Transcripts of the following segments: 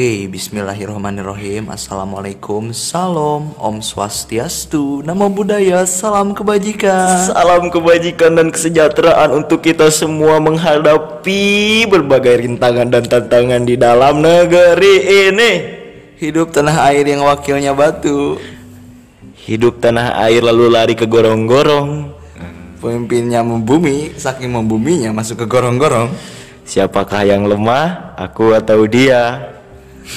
Oke, bismillahirrahmanirrahim. Assalamualaikum, salam, om swastiastu. Nama budaya, salam kebajikan. Salam kebajikan dan kesejahteraan untuk kita semua menghadapi berbagai rintangan dan tantangan di dalam negeri ini. Hidup tanah air yang wakilnya batu. Hidup tanah air lalu lari ke gorong-gorong. Pemimpinnya membumi, saking membuminya masuk ke gorong-gorong. Siapakah yang lemah? Aku atau dia?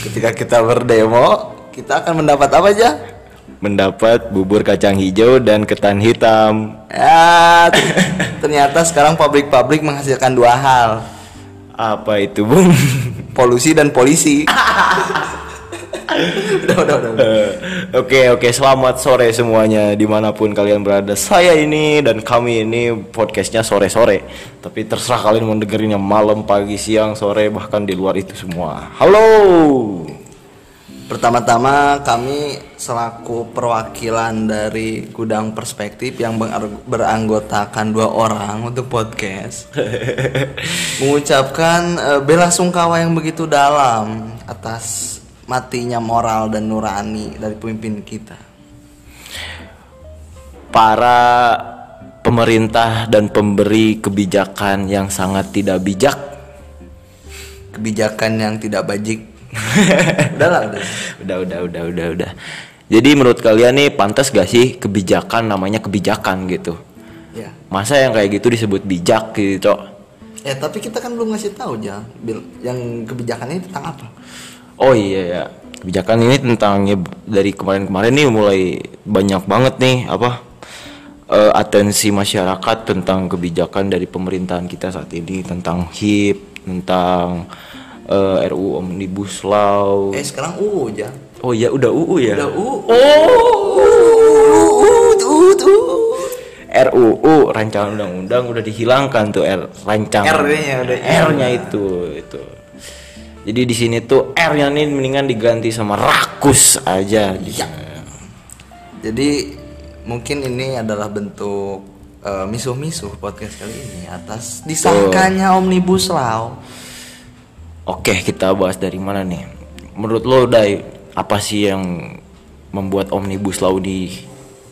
Ketika kita berdemo, kita akan mendapat apa aja? Mendapat bubur kacang hijau dan ketan hitam Ya, ternyata sekarang pabrik-pabrik menghasilkan dua hal Apa itu bung? Polusi dan polisi Udah, udah, udah. Eh, Oke oke. Selamat sore semuanya di mana pun kalian berada. Saya ini dan kami ini podcastnya sore-sore. Tapi terserah kalian mau dengerinnya malam, pagi, siang, sore bahkan di luar itu semua. Halo! Pertama-tama kami selaku perwakilan dari Gudang Perspektif yang ber- beranggotakan dua orang untuk podcast mengucapkan eh, bela sungkawa yang begitu dalam atas matinya moral dan nurani dari pemimpin kita. Para pemerintah dan pemberi kebijakan yang sangat tidak bijak Kebijakan yang tidak bajik. udah lah, udah. Udah udah udah udah udah Jadi menurut kalian nih pantas gak sih kebijakan namanya kebijakan gitu Ya. Masa yang kayak gitu disebut bijak gitu Cok? Ya, tapi kita kan belum ngasih tahu ya, yang kebijakan ini tentang apa? Oh iya ya, kebijakan ini tentang ya, dari kemarin-kemarin nih mulai banyak banget nih apa eh, atensi masyarakat tentang kebijakan dari pemerintahan kita saat ini tentang HIP, tentang eh, RUU Omnibus Law. Eh, sekarang UU aja. Oh iya udah UU ya. Udah UU. Oh. RUU rancangan undang-undang udah dihilangkan tuh R rancangan R-nya udah R-nya itu itu. Jadi di sini tuh R-nya nih mendingan diganti sama rakus aja. Ya. Jadi mungkin ini adalah bentuk eh, misuh-misuh podcast kali ini atas disahkannya omnibus law. Oke, kita bahas dari mana nih? Menurut lo, Dai, apa sih yang membuat omnibus law di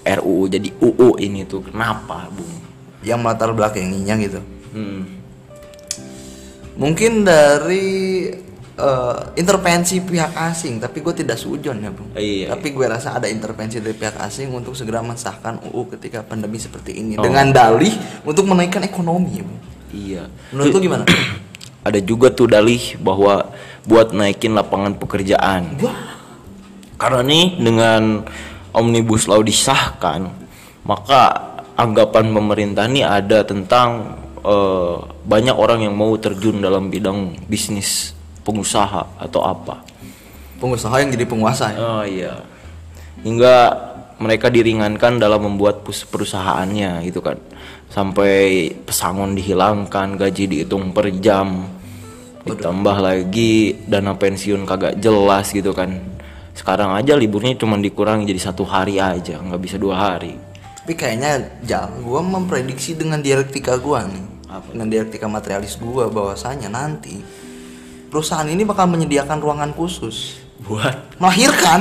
RUU jadi UU ini tuh kenapa, Bung? Yang melatar belakanginya gitu. Hmm. Mungkin dari eh, intervensi pihak asing, tapi gue tidak sujon ya bung. Iya, Tapi gue rasa ada intervensi dari pihak asing untuk segera mensahkan UU ketika pandemi seperti ini Oh. dengan dalih untuk menaikkan ekonomi. ya, Bung. Iya. Menurut lu gimana? Ada juga tuh dalih bahwa buat naikin lapangan pekerjaan. Wah, Karena nih dengan omnibus law disahkan, maka anggapan pemerintah nih ada tentang eh, banyak orang yang mau terjun dalam bidang bisnis pengusaha atau apa. pengusaha yang jadi penguasa ya. Oh iya. Hingga mereka diringankan dalam membuat perusahaannya gitu kan. Sampai pesangon dihilangkan, gaji dihitung per jam. Ditambah lagi dana pensiun kagak jelas gitu kan. Sekarang aja liburnya cuma dikurangi jadi satu hari aja, nggak bisa dua hari. Tapi kayaknya jal, gua memprediksi dengan dialektika gua nih, dengan dialektika materialis gua bahwasanya nanti perusahaan ini bakal menyediakan ruangan khusus Buat? melahirkan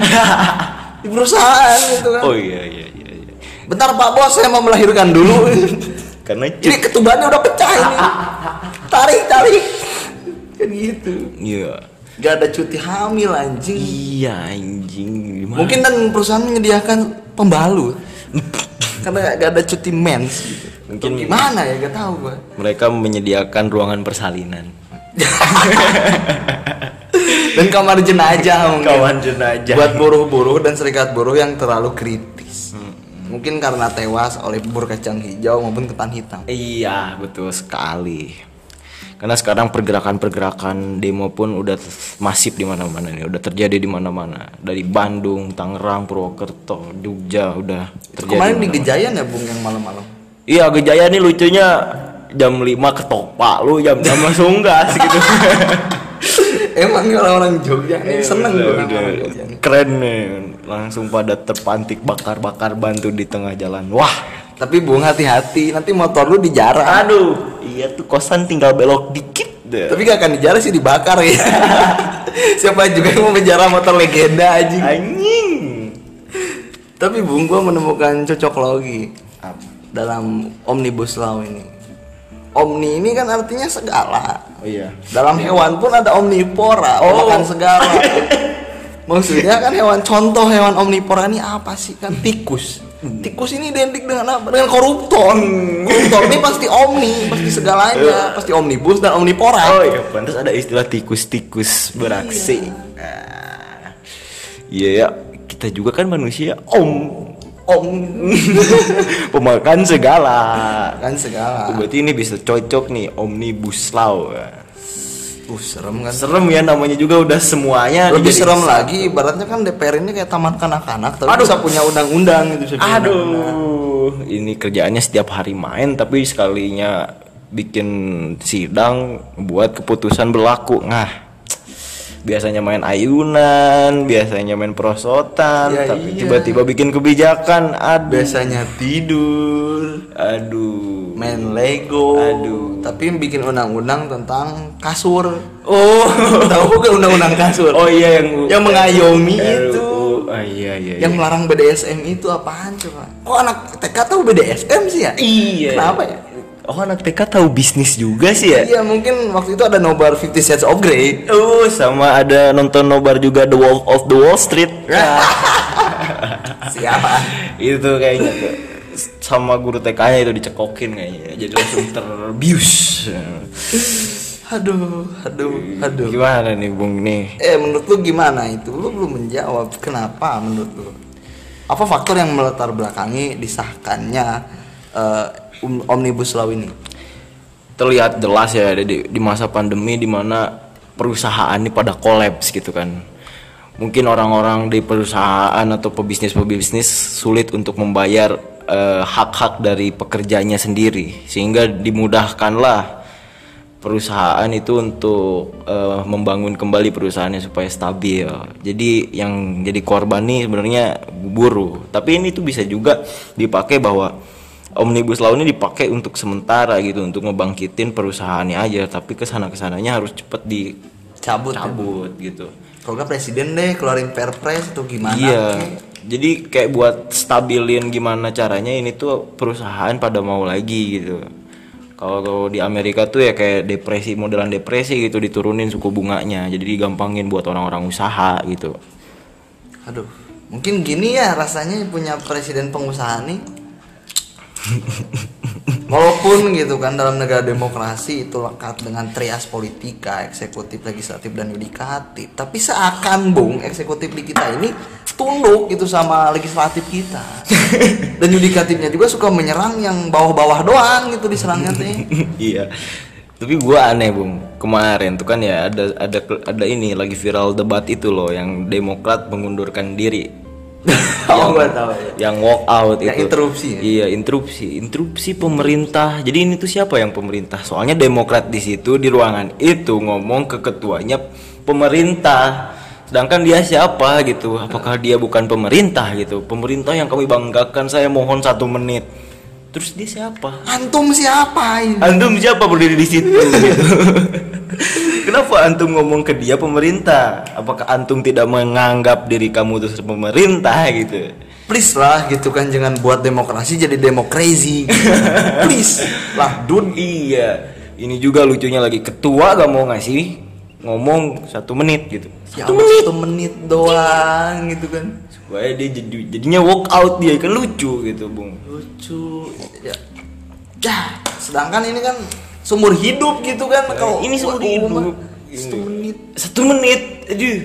di perusahaan gitu kan. Oh iya iya iya. iya. Bentar Pak Bos, saya mau melahirkan dulu. Karena ini ketubannya udah pecah ini. Tarik, tarik. Kan gitu. iya. Gak ada cuti hamil anjing. Iya anjing gimana? Mungkin dan perusahaan menyediakan pembalut. Karena gak ada cuti mens gitu. Mungkin- Mungkin gimana ya gak tahu gua. mereka menyediakan ruangan persalinan. dan kamar jenajah mungkin Kamar jenajah. buat buruh-buruh dan serikat buruh yang terlalu kritis mungkin karena tewas oleh bubur kacang hijau maupun ketan hitam Iya, betul sekali. Karena sekarang pergerakan-pergerakan demo pun udah masif di mana-mana nih, udah terjadi di mana-mana. Dari Bandung, Tangerang, Purwokerto, Jogja udah terjadi. kemarin di. Gejayan ya bung yang malam-malam Iya, Gejaya nih lucunya jam 5 ketopak lu jam jam langsung gas gitu. emang orang-orang Jogja nih seneng orang Jogja nih. Keren nih, langsung pada terpantik bakar-bakar bantu di tengah jalan. Wah, tapi bung hati-hati nanti motor lu dijarah aduh, iya tuh kosan tinggal belok dikit deh. tapi gak akan dijarah sih dibakar ya Siapa juga yang mau penjara motor legenda aja. Anjing. Tapi Bung gua menemukan cocok logi dalam omnibus law ini. Omni ini kan artinya segala. Oh iya. Dalam hewan pun ada omnivora, Oh. makan segala. Maksudnya kan hewan contoh hewan omnivora ini apa sih? Kan tikus. Tikus ini identik dengan apa? Dengan koruptor. Koruptor ini pasti omni, pasti segalanya, pasti omnibus dan omnivora. Oh iya, pantas ada istilah tikus-tikus beraksi. Ah. Iya ya, kita juga kan manusia om om pemakan segala. Kan segala. Berarti ini bisa cocok nih omnibus law. Uh, serem kan? Serem ya namanya juga udah semuanya. Lebih jadi- serem lagi, ibaratnya kan DPR ini kayak taman kanak-kanak, tapi Aduh. bisa punya undang-undang gitu. punya undang-undang. Aduh, ini kerjaannya setiap hari main tapi sekalinya bikin sidang buat keputusan berlaku. Nah, biasanya main ayunan, biasanya main perosotan, Ya, tapi iya. tiba-tiba bikin kebijakan. Aduh, Biasanya tidur, aduh. main Lego, Aduh. tapi bikin undang-undang tentang kasur. Oh, Tahu gak undang-undang kasur? oh iya yang Yang mengayomi itu. Ah, iya iya. Yang iya. melarang BDSM itu apaan coba? Kok anak TK tahu BDSM sih ya? Iya. Kenapa ya? Oh anak TK tahu bisnis juga sih ya? Iya mungkin waktu itu ada nobar Fifty Shades of Grey. Oh, sama ada nonton nobar juga The Wolf of the Wall Street. Siapa? itu kayaknya tuh sama guru TK-nya itu dicekokin kayaknya. Jadi langsung terbius. Aduh, aduh, aduh. Gimana nih Bung nih? Eh menurut lu gimana itu? Lu belum menjawab. Kenapa menurut lu? Apa faktor yang melatar belakangi disahkannya eh, omnibus law ini? Terlihat jelas ya di, di masa pandemi di mana perusahaan ini pada kolaps gitu kan. Mungkin orang-orang di perusahaan atau pebisnis-pebisnis sulit untuk membayar eh, hak-hak dari pekerjanya sendiri sehingga dimudahkanlah perusahaan itu untuk eh, membangun kembali perusahaannya supaya stabil. Jadi yang jadi korban nih sebenarnya buruh. Tapi ini tuh bisa juga dipakai bahwa omnibus law ini dipakai untuk sementara gitu untuk ngebangkitin perusahaannya aja. Tapi ke sana ke sananya harus cepet Cabut. ya? dicabut gitu. Kalau nggak presiden deh keluarin perpres atau gimana? iya. Jadi kayak buat stabilin gimana caranya ini tuh perusahaan pada mau lagi gitu. Kalau kalau di Amerika tuh ya kayak depresi modelan depresi gitu diturunin suku bunganya. Jadi digampangin buat orang-orang usaha gitu. Aduh, mungkin gini ya rasanya punya presiden pengusaha nih. Walaupun gitu kan dalam negara demokrasi itu lekat dengan trias politika, eksekutif, legislatif dan yudikatif, tapi seakan bung eksekutif di kita ini tunduk gitu sama legislatif kita. Dan yudikatifnya juga suka menyerang yang bawah-bawah doang gitu diserangnya teh. iya. Tapi gua aneh, Bung. Kemarin tuh kan ya ada ada ada ini lagi viral debat itu loh yang Demokrat mengundurkan diri. Oh, gua tahu. Ya. yang walk out Yang itu. interupsi ya? iya interupsi. Interupsi pemerintah. Jadi ini tuh siapa yang pemerintah? Soalnya demokrat di situ di ruangan itu ngomong ke ketuanya pemerintah. Sedangkan dia siapa gitu? Apakah dia bukan pemerintah gitu? Pemerintah yang kami banggakan. Saya mohon satu menit terus dia siapa Antum siapa ini? antum siapa berdiri di situ gitu Kenapa antum ngomong ke dia pemerintah? Apakah antum tidak menganggap diri kamu itu pemerintah gitu? please lah gitu kan jangan buat demokrasi jadi demokrasi gitu. please lah Dun iya. Ini juga lucunya lagi ketua gak mau ngasih ngomong satu menit gitu. ya Allah, satu menit doang gitu kan Supaya dia jadi jadinya walk out dia kan lucu gitu bung. lucu ya ya sedangkan ini kan sumur hidup gitu kan kalau ini buat seumur hidup. satu menit Satu menit. Aduh.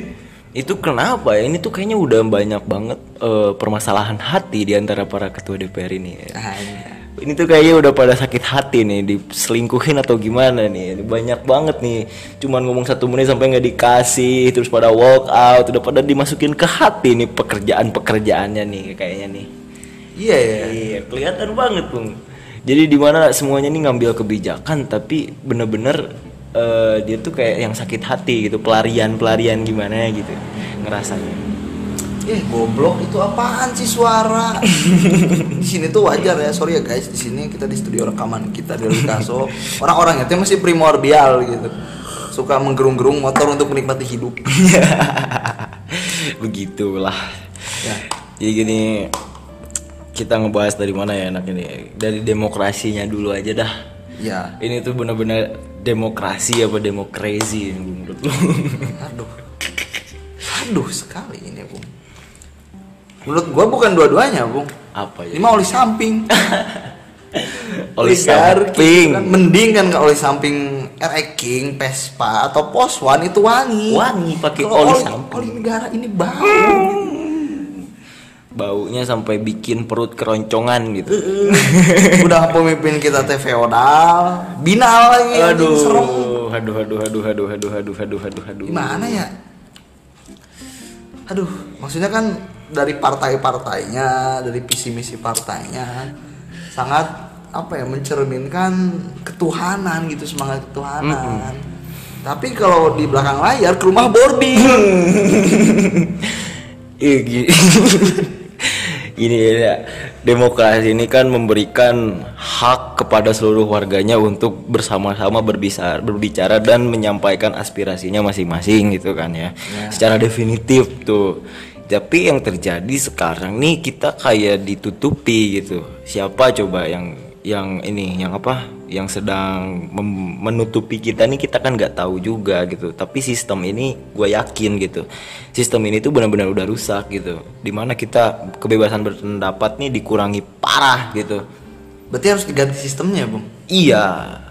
Itu kenapa ya? Ini tuh kayaknya udah banyak banget eh, permasalahan hati di antara para ketua DPR ini. ya. iya. Ini tuh kayaknya udah pada sakit hati nih, diselingkuhin atau gimana nih? Banyak banget nih, cuman ngomong satu menit sampai nggak dikasih, terus pada walk out, udah pada dimasukin ke hati nih pekerjaan-pekerjaannya nih kayaknya nih. iya ya Iya, kelihatan banget bung. Jadi di mana semuanya nih ngambil kebijakan, tapi bener-bener eh, dia tuh kayak yang sakit hati gitu, pelarian-pelarian gimana gitu, ngerasanya. Eh goblok itu apaan sih suara di sini tuh wajar ya sorry ya guys di sini kita di studio rekaman kita di Lukaso orang-orangnya tuh masih primordial gitu suka menggerung-gerung motor untuk menikmati hidup. Begitulah. Ya. Jadi gini kita ngebahas dari mana ya enak ini? Dari demokrasinya dulu aja dah. Ya. Ini tuh benar-benar demokrasi apa demokrasi menurut lu? Aduh. Aduh sekali ini. Menurut gua bukan dua-duanya, Bung. apa Ini ya? mah oli samping. Oli samping. kan. Mending kan kalau oli samping RX King, Vespa atau Poswan itu wangi. Wangi pakai Kalau oli samping. Oli negara ini bau. Baunya sampai bikin perut keroncongan gitu. Udah pemimpin kita teh feodal, binal lagi anjing, serem. Aduh, aduh, aduh, aduh, aduh, aduh, aduh, aduh, aduh. Gimana ya? Aduh, maksudnya kan dari partai-partainya, dari visi misi partainya sangat apa ya mencerminkan ketuhanan gitu semangat ketuhanan. Tapi kalau di belakang layar ke rumah boarding. Iya gini. Gini ya, demokrasi ini kan memberikan hak kepada seluruh warganya untuk bersama-sama berbicara, berbicara dan menyampaikan aspirasinya masing-masing gitu kan ya. Secara definitif tuh. Tapi yang terjadi sekarang nih kita kayak ditutupi gitu. Siapa coba yang yang ini yang apa? Yang sedang menutupi kita nih kita kan nggak tahu juga gitu. Tapi sistem ini gue yakin gitu sistem ini tuh benar-benar udah rusak gitu. Di mana kita kebebasan berpendapat nih dikurangi parah gitu. Berarti harus diganti sistemnya, Bung. iya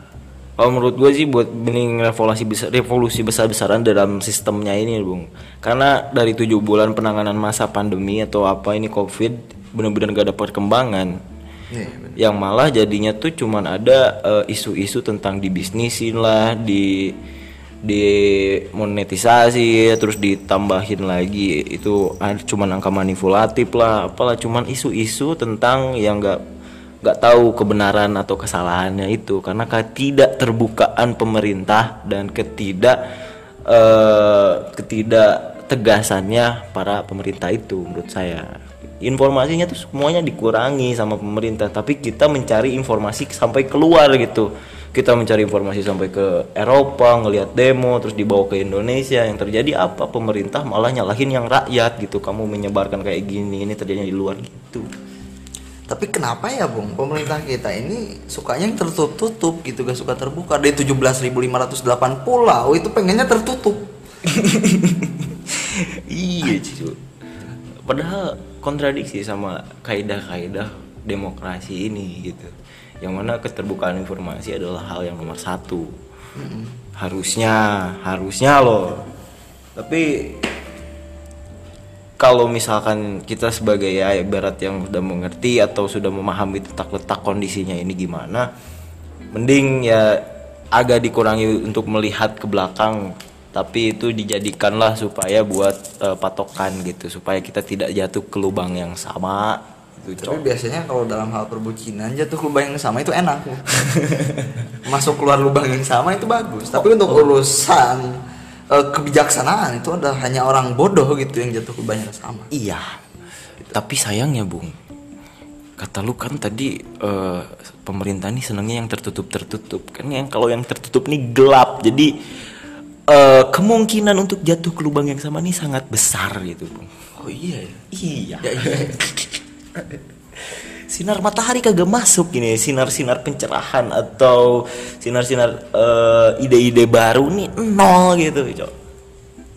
kalau menurut gue sih buat bening revolusi besar revolusi besar besaran dalam sistemnya ini bung. Karena dari tujuh bulan penanganan masa pandemi atau apa ini covid benar-benar gak ada perkembangan Iya, bener. yang malah jadinya tuh cuman ada eh, isu-isu tentang dibisnisin lah di di monetisasi terus ditambahin lagi. Itu cuman angka manipulatif lah apalah cuman isu-isu tentang yang enggak nggak tahu kebenaran atau kesalahannya itu karena ketidak terbukaan pemerintah dan ketidak eh, ketidak tegasannya para pemerintah itu menurut saya. Informasinya tuh semuanya dikurangi sama pemerintah tapi kita mencari informasi sampai keluar gitu. Kita mencari informasi sampai ke Eropa ngelihat demo terus dibawa ke Indonesia. Yang terjadi apa? Pemerintah malah nyalahin yang rakyat gitu. Kamu menyebarkan kayak gini ini terjadi di luar gitu Tapi kenapa ya, Bung? Pemerintah kita ini sukanya yang tertutup gitu, gak suka terbuka. Dari 17.508 pulau itu pengennya tertutup. iya cuy padahal kontradiksi sama kaidah-kaidah demokrasi ini gitu yang mana keterbukaan informasi adalah hal yang nomor satu harusnya harusnya loh tapi kalau misalkan kita sebagai ya ibarat yang sudah mengerti atau sudah memahami tentang letak kondisinya ini gimana mending ya agak dikurangi untuk melihat ke belakang tapi itu dijadikanlah supaya buat eh, patokan gitu supaya kita tidak jatuh ke lubang yang sama gitu Tapi biasanya kalau dalam hal perbucinan jatuh ke lubang yang sama itu enak. Masuk keluar lubang yang sama itu bagus. Tapi untuk urusan eh, kebijaksanaan itu ada hanya orang bodoh gitu yang jatuh ke lubang yang sama. iya tapi sayangnya bung kata lu kan tadi eh, pemerintah nih senangnya yang tertutup tertutup kan yang kalau yang tertutup nih gelap jadi eh, kemungkinan untuk jatuh ke lubang yang sama nih sangat besar gitu bung Oh iya ya. iya Ya iya. sinar matahari kagak masuk gini sinar-sinar pencerahan atau sinar-sinar eh, ide-ide baru nih nol gitu cok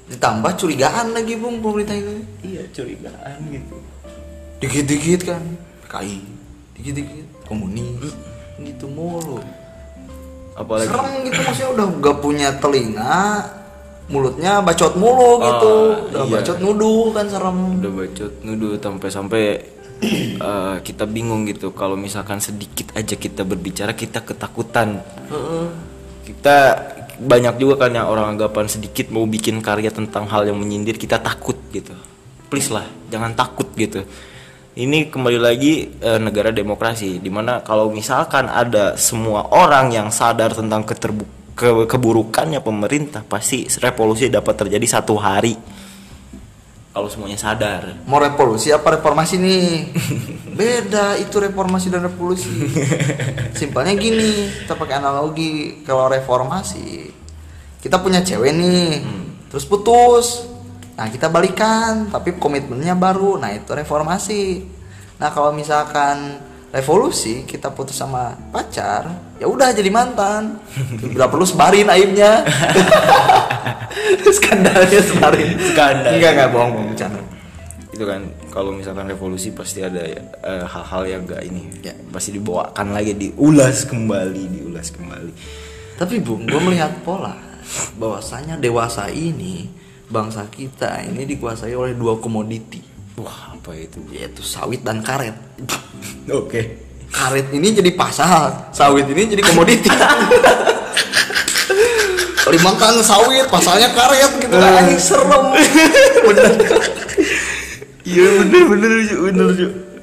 Ditambah curigaan lagi bung pemerintah itu. iya curigaan gitu Dikit-dikit kan KI, dikit-dikit komunis, gitu mulu. apalagi Serem gitu maksudnya udah gak punya telinga, mulutnya bacot mulu gitu, udah iya. bacot nuduh kan serem. udah bacot nuduh sampai-sampai eh, kita bingung gitu. Kalau misalkan sedikit aja kita berbicara kita ketakutan. Kita banyak juga kan yang orang anggapan sedikit mau bikin karya tentang hal yang menyindir kita takut gitu. Please lah jangan takut gitu. Ini kembali lagi eh, negara demokrasi di mana kalau misalkan ada semua orang yang sadar tentang keterbu ke- keburukannya pemerintah pasti revolusi dapat terjadi satu hari kalau semuanya sadar. Mau revolusi apa reformasi nih? Beda itu reformasi dan revolusi. Simpelnya gini, kita pakai analogi kalau reformasi kita punya cewek nih terus putus. Nah kita balikan tapi komitmennya baru. Nah itu reformasi. Nah kalau misalkan revolusi kita putus sama pacar ya udah jadi mantan. Bila perlu sebarin aibnya. Skandalnya sebarin. Skandal. enggak enggak bohong bohong bercanda. Itu kan kalau misalkan revolusi pasti ada eh, hal-hal yang enggak ini. Ya. pasti dibawakan lagi diulas kembali diulas kembali. Tapi Bung, gue melihat pola bahwasanya dewasa ini bangsa kita ini dikuasai oleh dua komoditi. Wah apa itu? Yaitu sawit dan karet. oke Karet ini jadi pasar, sawit ini jadi komoditi. Kalimantan sawit, pasalnya karet gitu kan anjing serem. Bener. iya bener bener bener.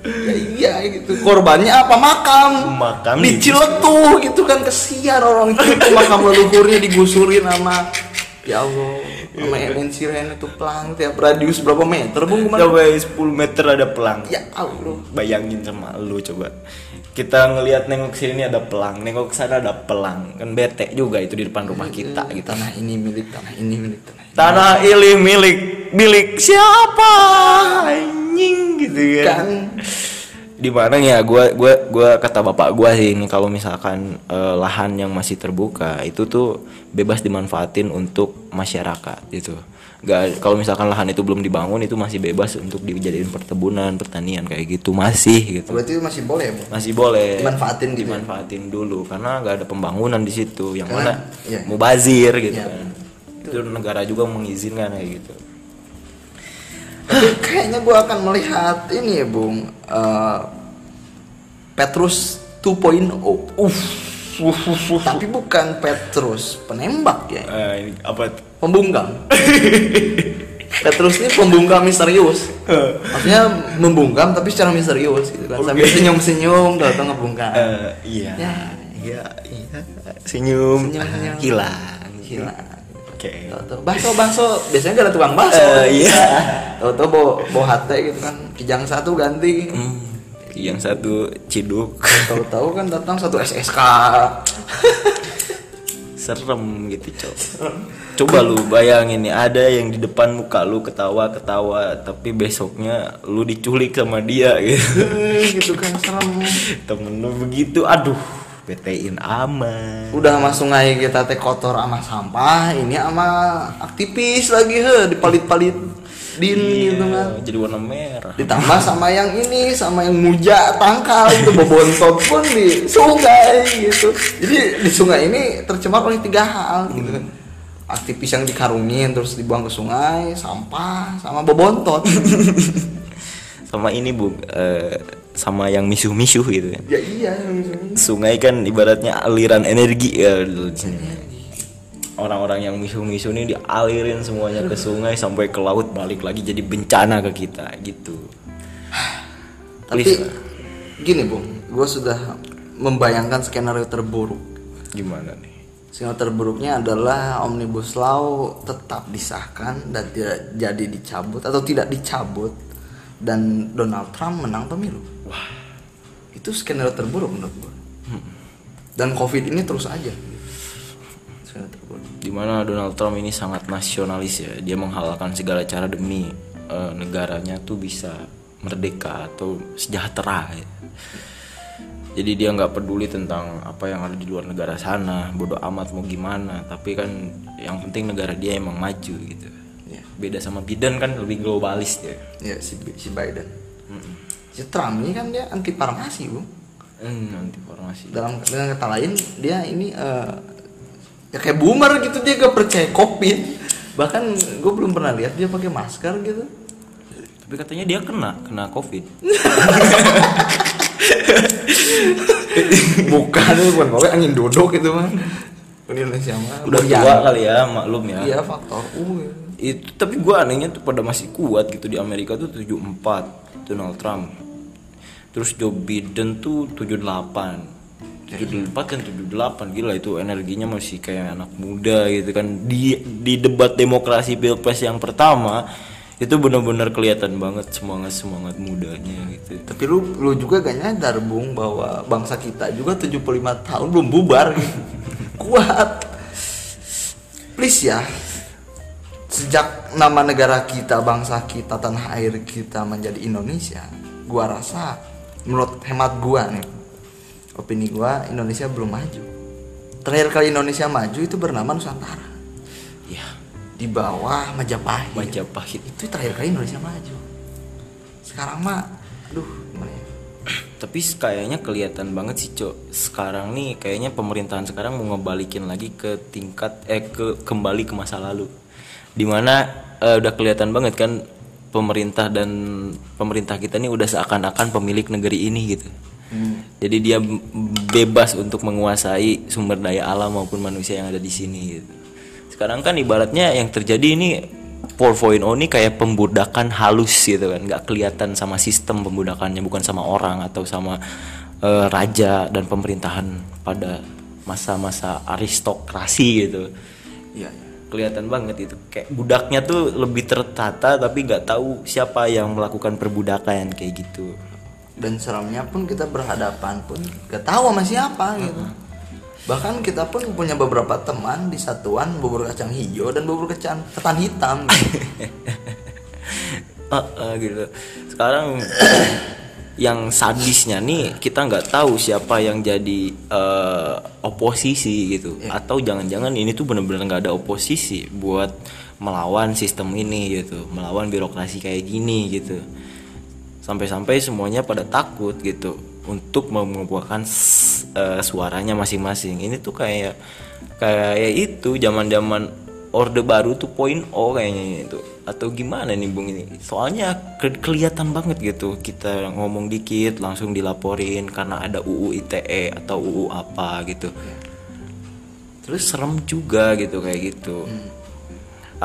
Ya iya gitu. Korbannya apa makam? Makam Diciletuh gitu kan kesian orang itu makam leluhurnya digusurin sama ya Allah sama MNC Ren itu pelang tiap radius berapa meter bung ke mana? sampai 10 meter ada pelang Ya Allah. bayangin sama lu coba kita ngelihat nengok sini ada pelang nengok ke sana ada pelang. Kan bete juga itu di depan rumah kita gitu. Tanah ini milik tanah ini milik tanah ini. tanah ini milik milik siapa? Anjing gitu ya. Kan. Di mana ya gua gua gua kata bapak gua sih ini kalau misalkan eh, lahan yang masih terbuka itu tuh bebas dimanfaatin untuk masyarakat gitu nggak kalau misalkan lahan itu belum dibangun itu masih bebas untuk dijadiin perkebunan pertanian kayak gitu masih gitu berarti masih boleh bu. masih boleh Dimanfaatin gitu ya? dimanfaatin dulu karena nggak ada pembangunan di situ yang Karena- mana iya. mubazir gitu Iya. kan itu negara juga mengizinkan kayak gitu Tapi kayaknya gue akan melihat ini ya bung. eh, Petrus 2.0. Uff. Tapi bukan Petrus penembak ya. Eh, ini apa Pembungkam. Petrus ini pembungkam misterius. Maksudnya membungkam tapi secara misterius gitu kan. Sambil senyum-senyum datang ngebungkam. Eh, iya Ya. iya iya senyum, Senyum, senyum. hilang Hilang. oke Tahu-tahu bakso bakso biasanya gak ada tukang bakso. Eh, iya. Tahu-tahu bawa bawa hate gitu kan. Kijang satu ganti. Hmm, yang satu ciduk Tahu-tahu kan datang satu SSK. serem gitu cok coba lu bayangin nih ada yang di depan muka lu ketawa ketawa tapi besoknya lu diculik sama dia gitu gitu kan serem. temen lu begitu aduh betein aman Udah sama sungai kita teh kotor sama sampah, ini sama aktivis lagi he dipalit-palit din gitu kan. jadi warna merah Ditambah sama yang ini, sama yang muja tangkal itu bobontot pun di sungai gitu. Jadi di sungai ini tercemar oleh tiga hal gitu kan. Aktivis yang dikarungin terus dibuang ke sungai, sampah, sama bobontot. sama ini bu eh, sama yang misuh-misuh gitu kan ya iya. sungai kan ibaratnya aliran energi ya orang-orang yang misuh-misuh ini dialirin semuanya ke sungai sampai ke laut balik lagi jadi bencana ke kita gitu Tapi Please. gini bung, gue sudah membayangkan skenario terburuk. gimana nih Skenario terburuknya adalah omnibus law tetap disahkan dan tidak jadi dicabut atau tidak dicabut dan Donald Trump menang pemilu. wah Itu skenario terburuk menurut gue. Dan COVID ini terus aja. Skenario terburuk. di mana Donald Trump ini sangat nasionalis ya dia menghalalkan segala cara demi eh, negaranya tuh bisa merdeka atau sejahtera ya. Jadi dia nggak peduli tentang apa yang ada di luar negara sana bodoh amat mau gimana tapi kan yang penting negara dia emang maju gitu Ya, beda sama Biden kan lebih globalis dia ya si, si Biden. Si Trump ini kan dia anti farmasi bu. hmm, nanti formasi Dalam dengan kata lain dia ini eh, ya kayak boomer gitu dia gak percaya COVID. Bahkan gue belum pernah lihat dia pakai masker gitu. tapi katanya dia kena kena covid bukan itu bukan pokoknya angin dodok gitu mah. Indonesia mah udah goyang. tua kali ya maklum ya. Iya faktor uh itu tapi gua anehnya tuh pada masih kuat gitu di Amerika tuh 74 Donald Trump. Terus Joe Biden tuh 78 74 kan 78 gila itu energinya masih kayak anak muda gitu kan. Di di debat demokrasi pilpres yang pertama itu benar-benar kelihatan banget semangat semangat mudanya gitu. Tapi lu lu juga gak nyadar bung bahwa bangsa kita juga 75 tahun belum bubar. Gitu. kuat. Please ya sejak nama negara kita bangsa kita tanah air kita menjadi Indonesia gua rasa menurut hemat gua nih opini gua Indonesia belum maju. Terakhir kali Indonesia maju itu bernama Nusantara. Ya di bawah Majapahit. Majapahit. Itu terakhir kali Indonesia maju. Sekarang mah aduh gimana ya? Tapi kayaknya kelihatan banget sih cok. Sekarang nih kayaknya pemerintahan sekarang mau ngebalikin lagi ke tingkat eh ke kembali ke masa lalu. Di mana eh, udah kelihatan banget kan pemerintah dan pemerintah kita nih udah seakan-akan pemilik negeri ini gitu. Jadi dia bebas untuk menguasai sumber daya alam maupun manusia yang ada di sini gitu sekarang kan ibaratnya yang terjadi ini 4.0 ini kayak pembudakan halus gitu kan. Nggak kelihatan sama sistem pembudakannya bukan sama orang atau sama eh, raja dan pemerintahan pada masa-masa aristokrasi gitu. Iya iya. kelihatan banget itu. Kayak budaknya tuh lebih tertata tapi nggak tahu siapa yang melakukan perbudakan kayak gitu. Dan seremnya pun kita berhadapan pun gak tahu sama siapa gitu bahkan kita pun punya beberapa teman di satuan bubur kacang hijau dan bubur kacang ketan hitam. Gitu. Eh, eh, gitu. Sekarang yang sadisnya nih kita nggak tahu siapa yang jadi eh, oposisi gitu. Atau jangan-jangan ini tuh bener-bener nggak ada oposisi buat melawan sistem ini gitu. Melawan birokrasi kayak gini gitu. Sampai-sampai semuanya pada takut gitu untuk s- eh, suaranya masing-masing. Ini tuh kayak kayak itu zaman-zaman orde baru tuh poin O kayaknya itu. Atau gimana nih bung ini? Soalnya ke- kelihatan banget gitu kita ngomong dikit langsung dilaporin karena ada UU ITE atau UU apa gitu. Terus serem juga gitu kayak gitu.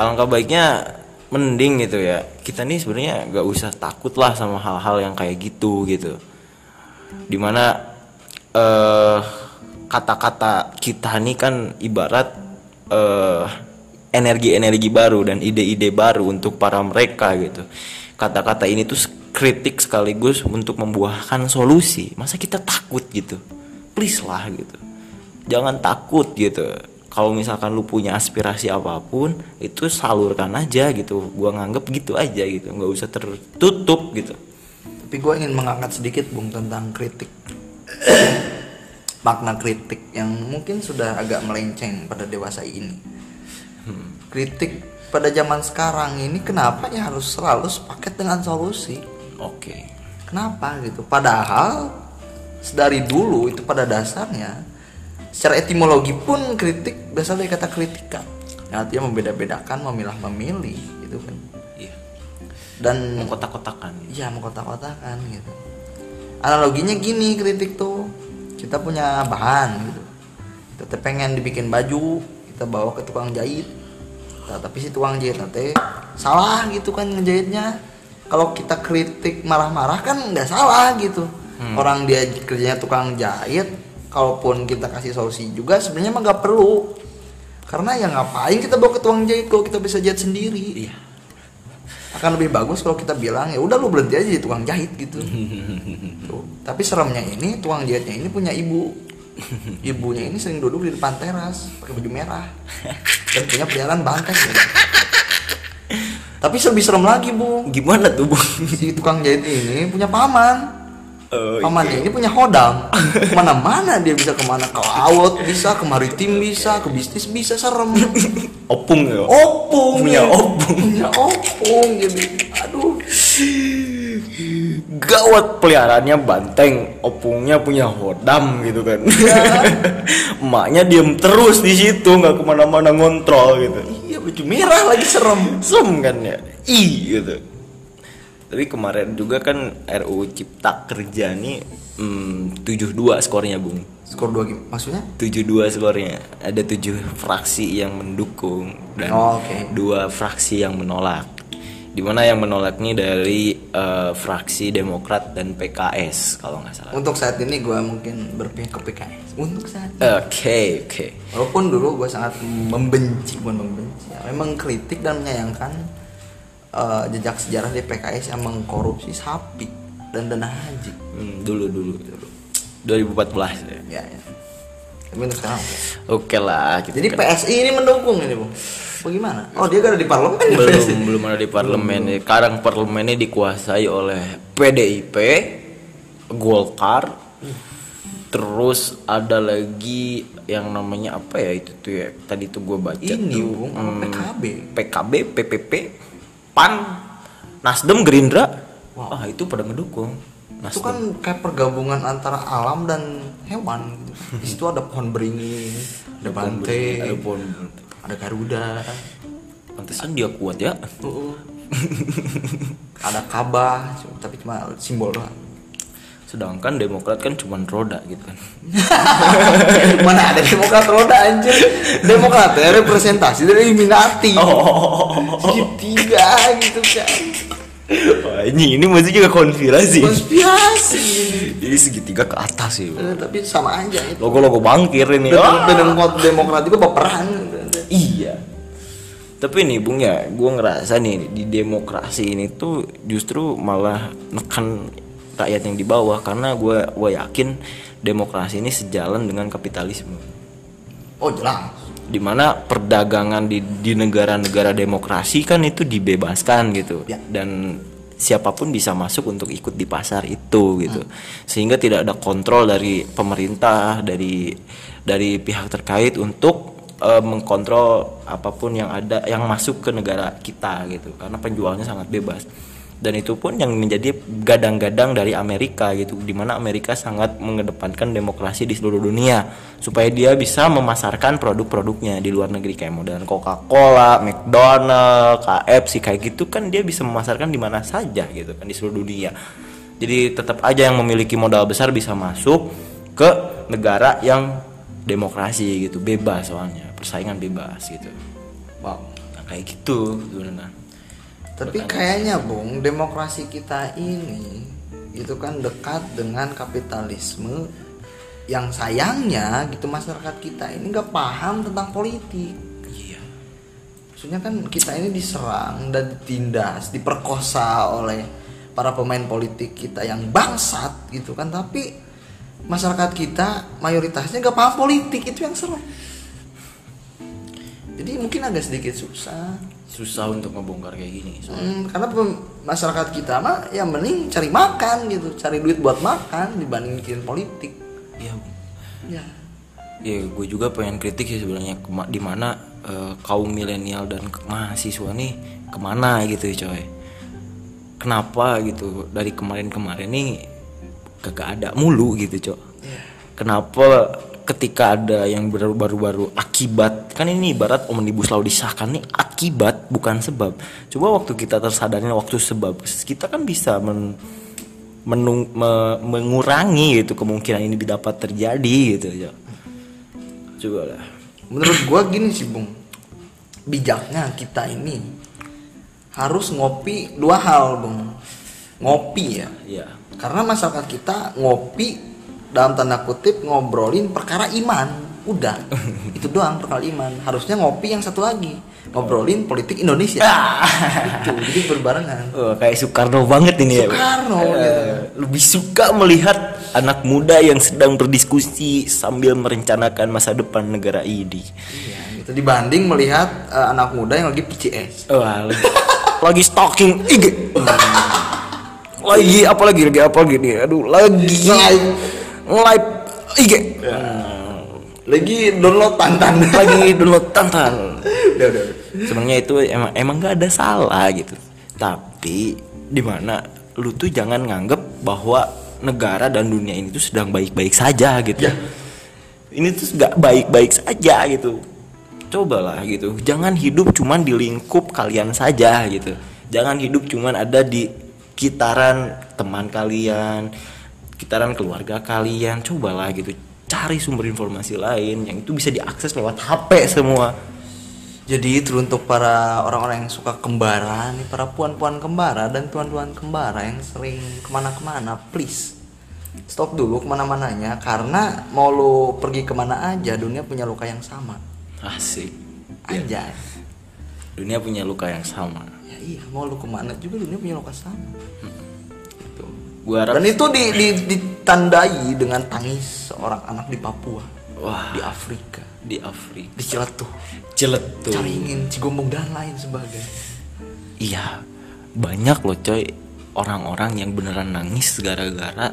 Alangkah baiknya mending gitu ya. Kita nih sebenarnya nggak usah takut lah sama hal-hal yang kayak gitu gitu di mana eh kata-kata kita nih kan ibarat eh energi-energi baru dan ide-ide baru untuk para mereka gitu. Kata-kata ini tuh kritik sekaligus untuk membuahkan solusi. Masa kita takut gitu? Please lah gitu. Jangan takut gitu. Kalau misalkan lu punya aspirasi apa pun itu salurkan aja gitu. Gua nganggep gitu aja gitu. Nggak usah tertutup gitu tapi gue ingin mengangkat sedikit bung tentang kritik. Makna kritik yang mungkin sudah agak melenceng pada dewasa ini. Kritik pada zaman sekarang ini kenapa ya harus selalu sepaket dengan solusi? Oke. Kenapa gitu? Padahal dari dulu itu pada dasarnya secara etimologi pun kritik berasal dari kata kritika artinya membeda-bedakan memilah memilih gitu kan dan mengkotak-kotakan Iya mengkotak-kotakan gitu. Analoginya gini kritik tuh kita punya bahan gitu. Kita pengen dibikin baju, kita bawa ke tukang jahit. Nah, tapi si tukang jahit nanti salah gitu kan ngejahitnya. Kalau kita kritik marah-marah kan nggak salah gitu. Orang dia kerjanya tukang jahit, kalaupun kita kasih solusi juga sebenarnya mah nggak perlu. Karena ya ngapain kita bawa ke tukang jahit kalau kita bisa jahit sendiri iya akan lebih bagus kalau kita bilang ya udah lu berhenti aja jadi tukang jahit gitu. Tuh. tapi seremnya ini tukang jahitnya ini punya ibu. Ibunya ini sering duduk di depan teras pakai baju merah. Dan punya peliharaan banteng gitu. tapi lebih serem lagi bu. Gimana tuh bung si tukang jahit ini punya paman Oh, pamannya ini punya hodam ke mana-mana dia bisa ke mana. Ke laut bisa ke maritim bisa ke bisnis bisa serem. Opung ya? Opung. Punya ya. opung. punya opung jadi aduh. Gawat peliharaannya banteng opungnya punya hodam gitu kan. Emaknya diem terus di situ nggak ke mana-mana ngontrol gitu. Iya baju merah lagi serem. Sem kan ya? I gitu tapi kemarin juga kan RUU Cipta Kerja nih hmm, 72 skornya bung. Skor dua gim- maksudnya? 72 skornya. Ada tujuh fraksi yang mendukung dan Oh, oke. dua fraksi yang menolak. Di mana yang menolak nih dari eh, fraksi Demokrat dan PKS kalau nggak salah. Untuk saat ini gue mungkin berpihak ke PKS untuk saat ini. oke oke. Walaupun dulu gue sangat membenci bukan membenci ya, memang kritik dan menyayangkan eh, jejak sejarah di PKS yang mengkorupsi sapi dan dana haji Hmm, dulu dulu 2014 ya ya, ya. Tapi untuk sekarang oke. Oke lah gitu Jadi kan. PSI ini mendukung ini bung. Bagaimana? Oh dia kan ada di parlemen ya belum PSI. belum ada di parlemen sekarang parlemennya dikuasai oleh PDIP Golkar terus ada lagi yang namanya apa ya itu tuh ya tadi tuh gue baca Ini tuh bung, hmm, PKB. PKB PPP PAN Nasdem Gerindra. Ah itu pada ngedukung Itu Nasdem. kan kayak pergabungan antara alam dan hewan. Di situ ada pohon beringin, ada banteng, ada pohon ada garuda, pantesan dia kuat ya. Uh, ada kabah, tapi cuma simbol doang. Sedangkan Demokrat kan cuma roda gitu kan Mana ada demokrat roda anjir Demokrat ya representasi dari Illuminati oh Segitiga gitu kan Wah, ini ini masih juga konspirasi Konspirasi Jadi segitiga ke atas sih. Eh, Tapi sama aja itu Logo-logo bangkir ini. Dan Ah. demokrat demokrat itu baperan Iya. Tapi nih Bung ya, gue ngerasa nih di demokrasi ini tuh justru malah nekan rakyat yang di bawah karena gue gue yakin demokrasi ini sejalan dengan kapitalisme. Oh jelas. Di mana perdagangan di di negara-negara demokrasi kan itu dibebaskan gitu. Ya. dan siapa pun bisa masuk untuk ikut di pasar itu gitu. Sehingga tidak ada kontrol dari pemerintah dari dari pihak terkait untuk eh, mengkontrol apa pun yang ada yang masuk ke negara kita gitu. Karena penjualnya sangat bebas dan itu pun yang menjadi gadang-gadang dari Amerika gitu di mana Amerika sangat mengedepankan demokrasi di seluruh dunia supaya dia bisa memasarkan produk-produknya di luar negeri kayak modern Coca-Cola, McDonald, KFC kayak gitu kan dia bisa memasarkan di mana saja gitu kan di seluruh dunia jadi tetap aja yang memiliki modal besar bisa masuk ke negara yang demokrasi gitu bebas soalnya persaingan bebas gitu wow. nah, kayak gitu sebenarnya Tapi kayaknya Bung, demokrasi kita ini itu kan dekat dengan kapitalisme yang sayangnya gitu masyarakat kita ini nggak paham tentang politik. iya Maksudnya kan kita ini diserang dan ditindas, diperkosa oleh para pemain politik kita yang bangsat gitu kan. Tapi masyarakat kita mayoritasnya nggak paham politik itu yang serem. Jadi mungkin agak sedikit susah. Susah untuk ngebongkar kayak gini soalnya. Hmm, karena masyarakat kita mah ya mending cari makan gitu, cari duit buat makan dibanding mikirin politik. Iya, Bu. Ya. ya gue juga pengen kritik sih sebenarnya di mana eh, kaum milenial dan mahasiswa nih ke mana gitu ya coy kenapa gitu dari kemarin-kemarin nih kagak ada mulu gitu coy kenapa ketika ada yang baru- baru-baru akibat kan ini ibarat omnibus law disahkan nih akibat bukan sebab coba waktu kita tersadarnya waktu sebab kita kan bisa men menung- me- mengurangi gitu kemungkinan ini dapat terjadi gitu ya coba lah Menurut gua gini sih, Bung. Bijaknya kita ini harus ngopi dua hal, Bung. Ngopi ya. ya Karena masyarakat kita ngopi dalam tanda kutip ngobrolin perkara iman. Udah. itu doang perkara iman. Harusnya ngopi yang satu lagi. Ngobrolin politik Indonesia. itu. Jadi berbarengan. Oh, kayak Soekarno banget ini ya Soekarno, gitu. lebih suka melihat anak muda yang sedang berdiskusi sambil merencanakan masa depan negara ini Iya, gitu dibanding melihat eh, anak muda yang lagi PCS. Wah, lagi, lagi stalking IG lagi apa lagi lagi apa lagi nih aduh lagi Live. IG Lagi download tantan. lagi download tantan udah, udah. sebenarnya itu emang emang nggak ada salah gitu tapi di mana lu tuh jangan nganggep bahwa negara dan dunia ini tuh sedang baik-baik saja gitu Ya. ini tuh nggak baik-baik saja gitu cobalah gitu jangan hidup cuman di lingkup kalian saja gitu jangan hidup cuman ada di kitaran teman kalian kitaran keluarga kalian cobalah gitu cari sumber informasi lain yang itu bisa diakses lewat HP semua. Jadi itu untuk para orang-orang yang suka kembara nih, para puan-puan kembara dan tuan-tuan kembara yang sering ke mana-kemana, please stop dulu ke mana-mananya. Karena mau lu pergi ke mana aja dunia punya luka yang sama. Asik. Aja. dunia punya luka yang sama. Ya iya, mau lu ke mana juga dunia punya luka sama. Gua harap Dan itu di, di- ditandai dengan tangis seorang anak di Papua. Wah. di Afrika di Afrika. di Ciletuh. Ciletuh. Caringin Cigombong dan lain sebagainya. Iya banyak loh coy. Orang-orang yang beneran nangis gara-gara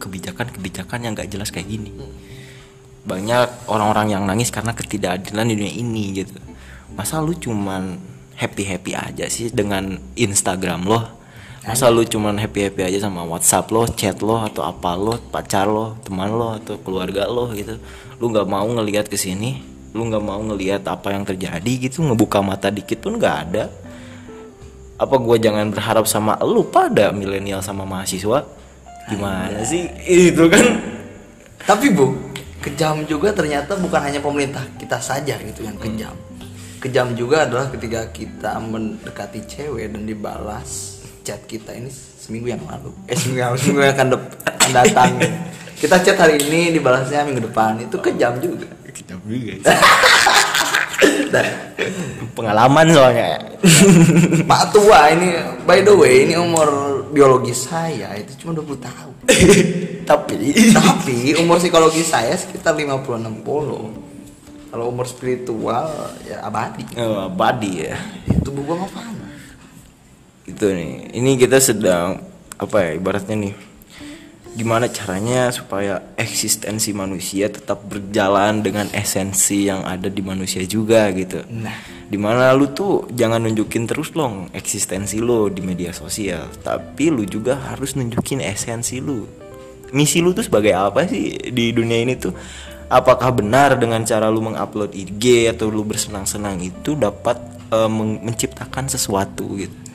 kebijakan-kebijakan yang gak jelas kayak gini. Banyak orang-orang yang nangis karena ketidakadilan di dunia ini gitu. Masa lu cuman happy happy aja sih dengan Instagram lo masa lu cuman happy happy aja sama WhatsApp lo chat lo atau apa lo pacar lo teman lo atau keluarga lo gitu. Lu nggak mau ngelihat ke sini lu nggak mau ngelihat apa yang terjadi gitu ngebuka mata dikit pun nggak ada. Apa gua jangan berharap sama lu pada milenial sama mahasiswa? Gimana sih? Itu kan. Tapi bu kejam juga ternyata bukan hanya pemerintah kita saja gitu yang kejam. Kejam juga adalah ketika kita mendekati cewek dan dibalas chat kita ini seminggu yang lalu. Eh seminggu yang lalu seminggu yang akan, akan datang. Kita chat hari ini dibalasnya minggu depan. Itu kejam juga. Kejam juga. Dan pengalaman soalnya. Pak tua ini by the way ini umur biologis saya itu cuma 20 tahun. Tapi. Tapi umur psikologi saya sekitar 50 60 kalau umur spiritual ya abadi. Oh, body ya. Tubuh gua nggak fana itu nih. Ini kita sedang apa ya ibaratnya nih. Gimana caranya supaya eksistensi manusia tetap berjalan dengan esensi yang ada di manusia juga gitu. Nah. Di mana lu tuh jangan nunjukin terus long eksistensi lu di media sosial. Tapi lu juga harus nunjukin esensi lu. Misi lu tuh sebagai apa sih di dunia ini tuh? Apakah benar dengan cara lu mengupload IG atau lu bersenang-senang itu dapat men- menciptakan sesuatu gitu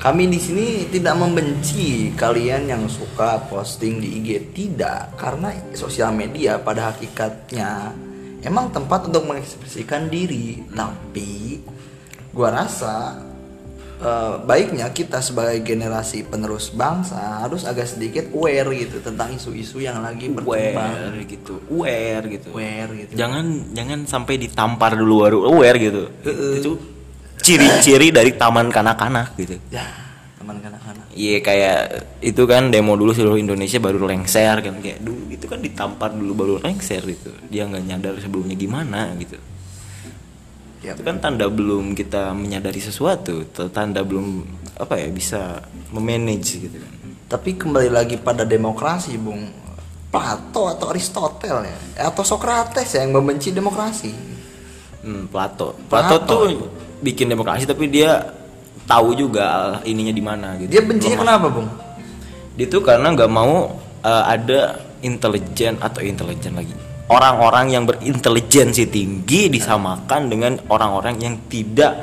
Kami di sini tidak membenci kalian yang suka posting di IG tidak. Karena sosial media pada hakikatnya emang tempat untuk mengekspresikan diri. Tapi gua rasa eh, baiknya kita sebagai generasi penerus bangsa harus agak sedikit aware gitu tentang isu-isu yang lagi berkembang. aware gitu aware gitu. Aware gitu. Jangan jangan sampai ditampar dulu baru aware gitu. Itu ciri-ciri dari taman kanak-kanak gitu. Ya teman kanak-kanak. Iya kayak itu kan demo dulu seluruh Indonesia baru lengser kan. Kayak dulu itu kan ditampar dulu baru lengser gitu. Dia nggak nyadar sebelumnya gimana gitu. Ya. Itu kan tanda belum kita menyadari sesuatu tanda belum apa ya bisa memanage gitu kan. Tapi kembali lagi pada demokrasi, Bung. Plato atau Aristoteles ya, atau Socrates yang membenci demokrasi. hmm, Plato. Plato tuh bikin demokrasi tapi dia tahu juga ininya di mana gitu Dia bencinya kenapa, Bung? dia tuh karena nggak mau uh, ada intelijen atau intelijen lagi orang-orang yang berintelijensi tinggi disamakan dengan orang-orang yang tidak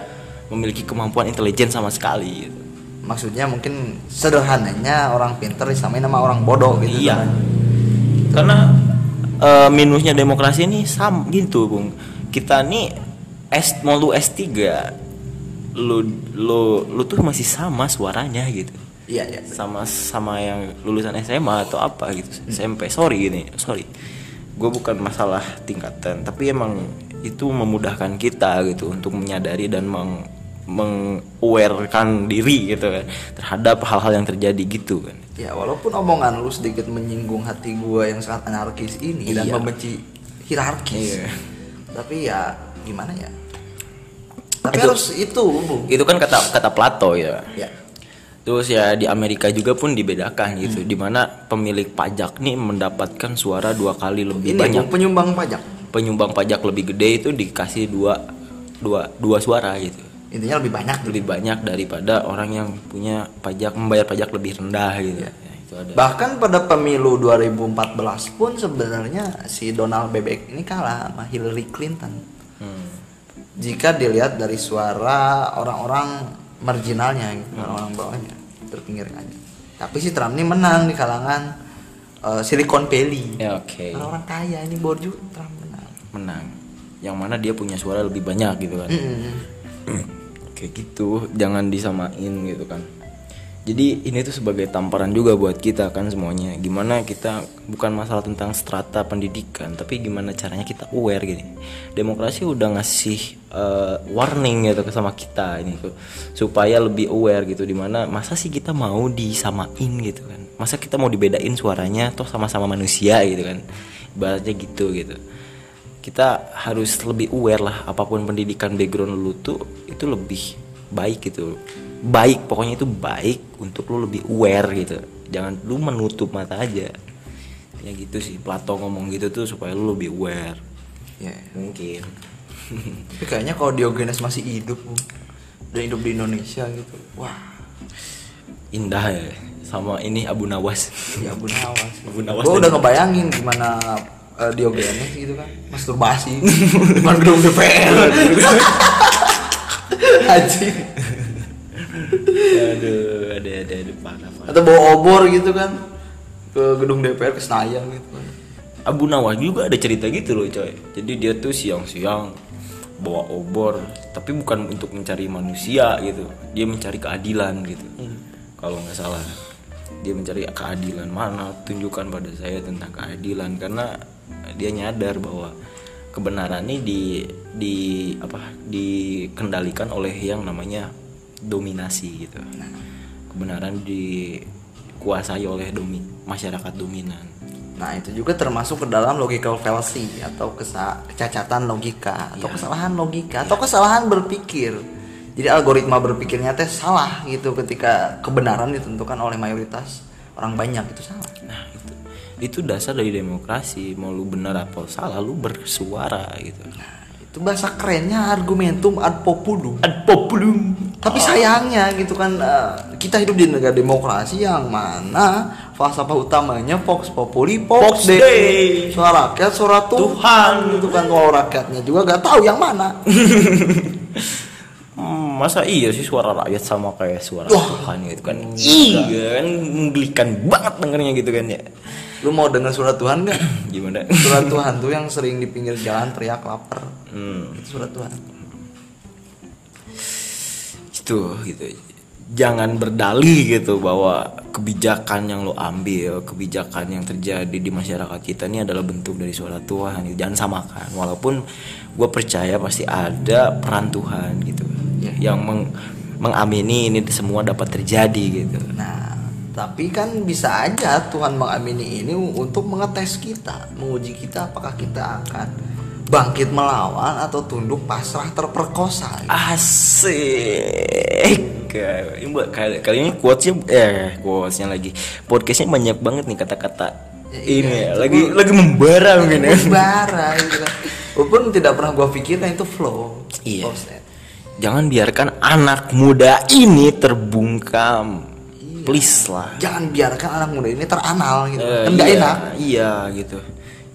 memiliki kemampuan intelijen sama sekali gitu. Maksudnya mungkin sederhananya orang pinter disamain sama orang bodoh gitu. iya kan. karena uh, minusnya demokrasi ini sam gitu bung kita nih S mau lu S3 lu lu lu tuh masih sama suaranya gitu Iya, iya. sama sama yang lulusan SMA atau apa gitu SMP sorry gini sorry gue bukan masalah tingkatan tapi emang itu memudahkan kita gitu untuk menyadari dan meng mengawarekan diri gitu kan terhadap hal-hal yang terjadi gitu kan Ya, walaupun omongan lu sedikit menyinggung hati gua yang sangat anarkis ini dan Iya. membenci hierarkis. Iya. Tapi ya gimana ya? Tapi Itu- harus itu, Bung. itu kan kata kata Plato ya Ya. terus ya di Amerika juga pun dibedakan gitu di mana pemilik pajak nih mendapatkan suara dua kali lebih Ini banyak penyumbang pajak. penyumbang pajak lebih gede itu dikasih dua dua dua suara gitu Intinya lebih banyak gitu. lebih banyak daripada orang yang punya pajak membayar pajak lebih rendah gitu ya, itu ada Bahkan pada pemilu 2014 pun sebenarnya si Donald Bebek ini kalah sama Hillary Clinton. Hmm. Jika dilihat dari suara orang-orang marginalnya, gitu, orang-orang bawahnya, terpinggirkannya. Tapi si Trump ini menang di kalangan eh, Silicon Valley. ya oke Orang-orang kaya ini borju Trump menang. menang yang mana dia punya suara lebih banyak gitu kan Mm-mm. kayak gitu jangan disamain gitu kan jadi ini tuh sebagai tamparan juga buat kita kan semuanya. Gimana kita bukan masalah tentang strata pendidikan tapi gimana caranya kita aware gini demokrasi udah ngasih eh, warning gitu sama kita ini tuh. Supaya lebih aware gitu di mana masa sih kita mau disamain gitu kan? Masa kita mau dibedain suaranya toh sama-sama manusia gitu kan? Ibaratnya gitu gitu. Kita harus lebih aware lah apa pun pendidikan background lu tuh itu lebih baik gitu baik pokoknya itu baik untuk lu lebih aware gitu. Jangan lu menutup mata aja. Ya gitu sih Plato ngomong gitu tuh supaya lu lebih aware. Ya. Mungkin. Tapi kayaknya kalau Diogenes masih hidup dan hidup di Indonesia gitu wah. Indah ya sama ini Abu Nawas. Ya Abu Nawas. Abu Nawas gue udah ngebayangin gimana eh, Diogenes gitu kan masturbasi. Di depan gedung DPR Haji aduh ada ada ada parah parah. atau bawa obor gitu kan ke gedung DPR ke Senayan gitu kan. Abu Nawas juga ada cerita gitu loh coy. Jadi dia tuh siang-siang bawa obor tapi bukan untuk mencari manusia gitu. Dia mencari keadilan gitu. Kalau nggak salah. Dia mencari keadilan mana? Tunjukkan pada saya tentang keadilan. Karena dia nyadar bahwa kebenaran ini di di apa dikendalikan oleh yang namanya dominasi gitu kebenaran dikuasai oleh domi masyarakat dominan Nah itu juga termasuk ke dalam logical fallacy atau kesa- kecacatan logika atau kesalahan logika atau kesalahan berpikir. Jadi algoritma berpikirnya teh salah gitu ketika kebenaran ditentukan oleh mayoritas orang banyak itu salah. Nah itu itu dasar dari demokrasi mau lu benar atau salah lu bersuara gitu. Itu bahasa kerennya argumentum ad populum. Ad populum. Tapi sayangnya gitu kan eh, kita hidup di negara demokrasi yang mana falsafah utamanya Vox Populi Vox Vox Dei. Dei. Suara rakyat, suara Tuhan. Tuhan. gitu kan kalau rakyatnya juga gak tahu yang mana. Hmm, masa iya sih suara rakyat sama kayak suara Wah. Tuhan gitu kan? Iya kan menggelikan banget dengernya gitu kan ya. Lu mau dengar surat Tuhan gak? Gimana? Surat Tuhan tuh yang sering di pinggir jalan teriak lapar. Hmm, Itu surat Tuhan. Itu gitu. Jangan berdalih gitu bahwa kebijakan yang lo ambil, kebijakan yang terjadi di masyarakat kita ini adalah bentuk dari suara Tuhan. Jangan samakan. Walaupun gue percaya pasti ada peran Tuhan gitu, Ya. yang meng- mengamini ini semua dapat terjadi gitu. Nah, tapi kan bisa aja Tuhan mengamini ini untuk mengetes kita, menguji kita apakah kita akan bangkit melawan atau tunduk pasrah terperkosa. gitu. Asik. Ini kali, kali ini quotesnya eh quotesnya lagi podcastnya banyak banget nih kata-kata Ya, ini iya, ya, itu lagi gua- lagi membara mungkin ya. Bara gitu kan. Walaupun tidak pernah gua pikirkan itu flow. Iya. Flow. Jangan biarkan anak muda ini terbungkam. Please lah. Jangan biarkan anak muda ini teranal gitu. Eh, kan iya, enak. Iya gitu.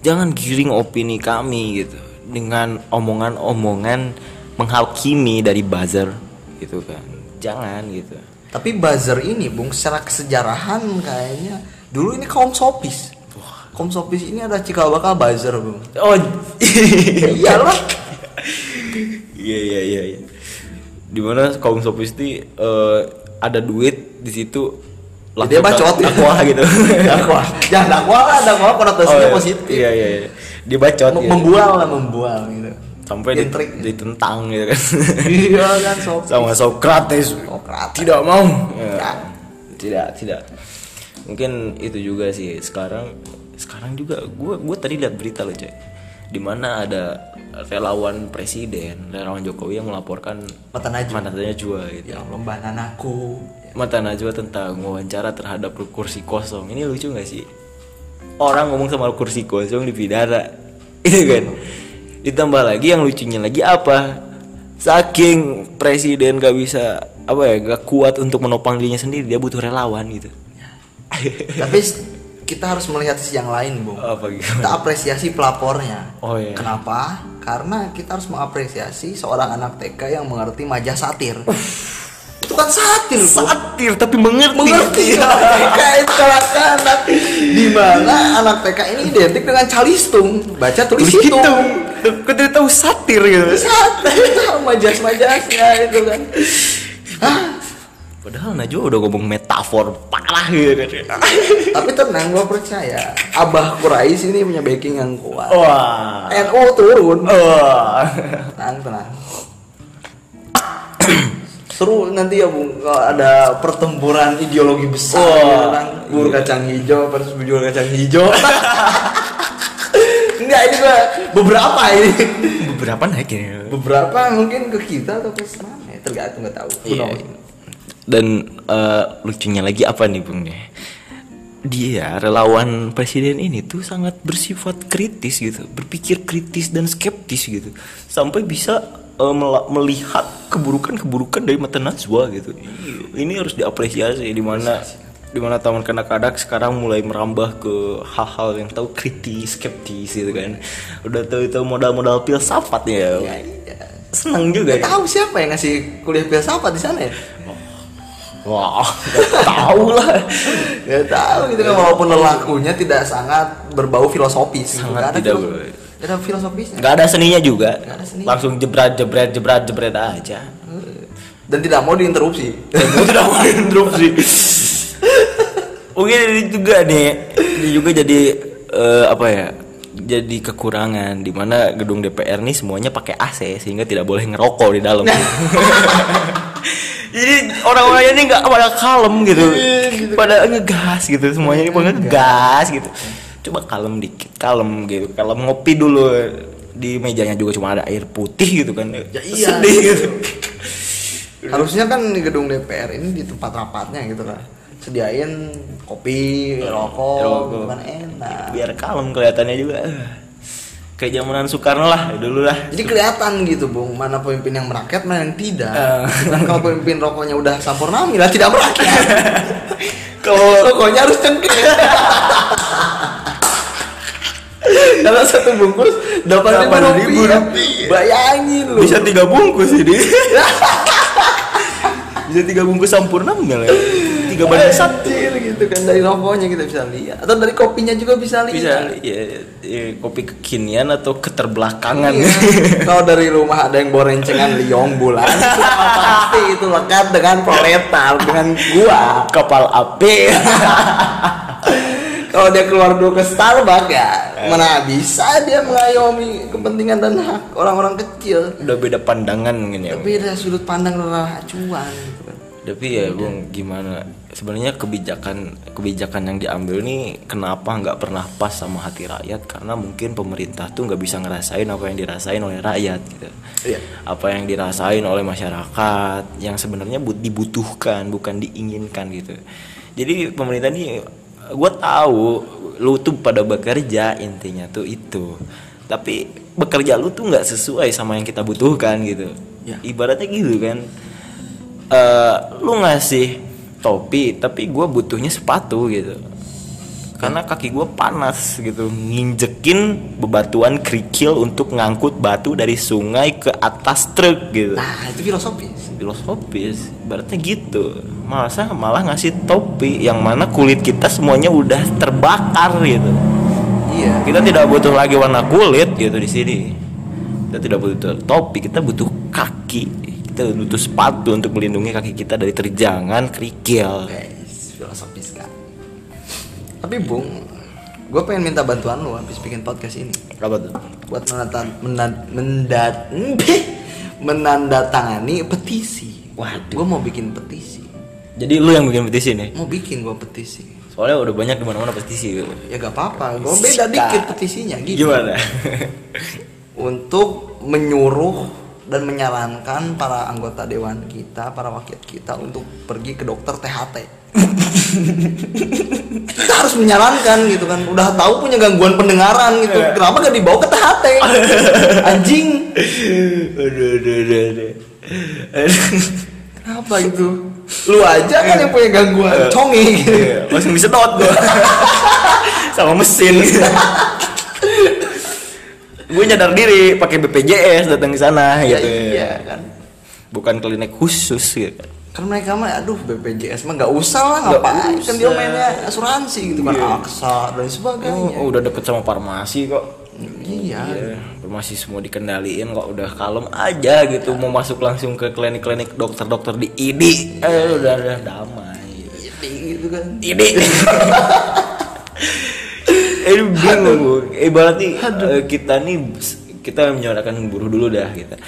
Jangan giring opini kami gitu dengan omongan-omongan menghakimi dari buzzer gitu kan. Jangan gitu. Tapi buzzer ini, Bung, secara kesejarahan kayaknya dulu ini kaum sopis. Kaum sopis ini ada cikal bakal buzzer, Bung. Oh. Iyalah. Iya iya iya iya. Di mana kaum sofisti eh, ada duit di situ Dia bacot ya. dakwah gitu. dakwah. Jangan dakwah lah, dakwah konotasinya iya. positif. Iya iya iya. Dia bacot Mem- gitu. Membual lah, membual gitu. Sampai di, ditentang gitu kan. iya kan sopis. Sama Socrates. Socrates. Tidak mau. Ya. Ya. Tidak, tidak. Mungkin itu juga sih sekarang sekarang juga gue gue tadi lihat berita loh coy di mana ada relawan presiden relawan Jokowi yang melaporkan Mata Najwa. Mata Najwa gitu Ya Allah, Mbak Nanaku. Mata Najwa tentang wawancara terhadap kursi kosong. Ini lucu gak sih? Orang ngomong sama kursi kosong di pidara. Itu kan. Ditambah lagi yang lucunya lagi apa? Saking presiden gak bisa apa ya gak kuat untuk menopang dirinya sendiri dia butuh relawan gitu. Tapi kita harus melihat sisi yang lain, Bung. apa? Kita apresiasi pelapornya. Oh, iya. Kenapa? Karena kita harus mengapresiasi seorang anak TK yang mengerti majah satir. Itu kan satir. Satir tapi mengerti. mengerti anak TK itu kanak-kanak di mana anak TK ini identik dengan calistung baca tulis Tulis hitung hitung. Kau tidak tahu satir gitu. satir majas-majasnya itu kan Padahal Najwa udah ngomong metafor parah gitu. tapi tenang gua percaya Abah Quraisy ini punya backing yang kuat Wah. NU turun Wah. tenang tenang seru nanti ya bung kalau ada pertempuran ideologi besar Wah, ya kan. Bubur kacang hijau versus bubur kacang hijau. Gua beberapa ini. beberapa naik ya? Beberapa mungkin ke kita atau ke mana ya, tergantung nggak tahu. Iya. dan eh, lucunya lagi apa nih bung nih dia relawan presiden ini tuh sangat bersifat kritis gitu. Berpikir kritis dan skeptis gitu. Sampai bisa mela- melihat keburukan-keburukan dari mata najwa gitu ini harus diapresiasi di mana di mana taman kanak-kanak sekarang mulai merambah ke hal-hal yang tahu kritis skeptis gitu kan udah tahu itu modal-modal filsafat ya Ya, iya. seneng juga Nggak ya tahu siapa yang ngasih kuliah filsafat di sana ya? wah nggak tahu lah Gak tahu gitu kan walaupun lelakunya tidak sangat berbau filosofis gitu. Sangat ada tidak, filosof- Nggak ada filosofisnya nggak ada seninya juga. Nggak ada seninya. langsung jebret jebret jebret jebret aja. Dan tidak mau diinterupsi. Tidak mau interupsi mungkin ini juga nih ini juga jadi eh, apa ya jadi kekurangan. Di mana gedung DPR nih semuanya pakai AC sehingga tidak boleh ngerokok di dalam. Jadi orang-orangnya ini nggak pada kalem gitu. Pada ngegas gitu semuanya. Ini pada ngegas gitu coba kalem dikit kalem gitu kalem ngopi dulu. Di mejanya juga cuma ada air putih gitu kan. Ya iya. sedih gitu. Harusnya kan di gedung DPR ini di tempat rapatnya gitu kan. Sediain kopi rokok, Rokok. kan enak. Biar kalem kelihatannya juga. Kayak zamanan Soekarno lah dulu lah. Jadi kelihatan gitu bung mana pemimpin yang merakyat mana yang tidak. Dan kalau pemimpin rokoknya udah sampurnami lah tidak merakyat. Kalau rokoknya harus cengkeh dalam satu bungkus delapan ribu 8.000 rupiah. rupiah. bayangin lu. Bisa tiga bungkus ini. Bisa tiga bungkus sampurna enggak lah tiga banding satu. gitu kan dari rokoknya kita bisa lihat. Atau dari kopinya juga bisa lihat. Bisa ya, ya, kopi kekinian atau keterbelakangan. Iya. Kalau dari rumah ada yang bawa rencengan liong bulan, pasti itu lekat dengan proletar, dengan gua. kapal api Kalau dia keluar dulu ke Starbucks ya, mana bisa dia mengayomi kepentingan dan hak orang-orang kecil. udah beda pandangan mungkin ya Beda sudut pandang dan acuan. Tapi ya bung gimana? Sebenarnya kebijakan kebijakan yang diambil nih kenapa nggak pernah pas sama hati rakyat? Karena mungkin pemerintah tuh nggak bisa ngerasain apa yang dirasain oleh rakyat gitu. Iya. apa yang dirasain oleh masyarakat yang sebenarnya but- dibutuhkan bukan diinginkan gitu. Jadi pemerintah nih gue tahu lu tuh pada bekerja intinya tuh itu. Tapi bekerja lu tuh nggak sesuai sama yang kita butuhkan gitu. Ya. ibaratnya gitu kan. Eh lu ngasih topi tapi gue butuhnya sepatu gitu karena kaki gue panas gitu. Nginjekin bebatuan kerikil untuk ngangkut batu dari sungai ke atas truk gitu. Nah, itu filosofis. filosofis. Berarti gitu. Masa malah ngasih topi yang mana kulit kita semuanya udah terbakar gitu. Iya. kita tidak butuh lagi warna kulit gitu di sini. Kita tidak butuh topi kita butuh kaki. Kita butuh sepatu untuk melindungi kaki kita dari terjangan kerikil. Guys, filosofis. Tapi Bung, gue pengen minta bantuan lu habis bikin podcast ini. apa tuh buat menatan, menad, mendat, menandatangani petisi. Waduh. Gue mau bikin petisi. jadi lu yang bikin petisi nih Mau bikin gue petisi. soalnya udah banyak di mana-mana petisi gitu. Ya gak apa-apa. Gue beda dikit petisinya gitu. gimana Untuk menyuruh dan menyarankan para anggota dewan kita, para wakil kita untuk pergi ke dokter THT. Kita harus menyarankan gitu kan. Udah tahu punya gangguan pendengaran gitu. Kenapa gak dibawa ke THT? Anjing. aduh aduh aduh aduh. Kenapa itu? Lu aja kan yang punya gangguan conge gitu. Iya, langsung disedot gua sama mesin gue nyadar diri pakai BPJS datang ke sana Ya, gitu iya kan. bukan klinik khusus gitu Kan mereka mah aduh BPJS mah nggak usah lah Nggak ngapain? Kan dia mainnya asuransi gitu kan aksa dan sebagainya. oh, udah deket sama farmasi kok. Iya. Iya, farmasi semua dikendaliin kok udah kalem aja gitu. Mau masuk langsung ke klinik-klinik dokter-dokter di ID eh udah udah damai. Gitu. Gitu kan. ini ini bingung. Eh, kita nih kita menyuarakan buruh dulu dah kita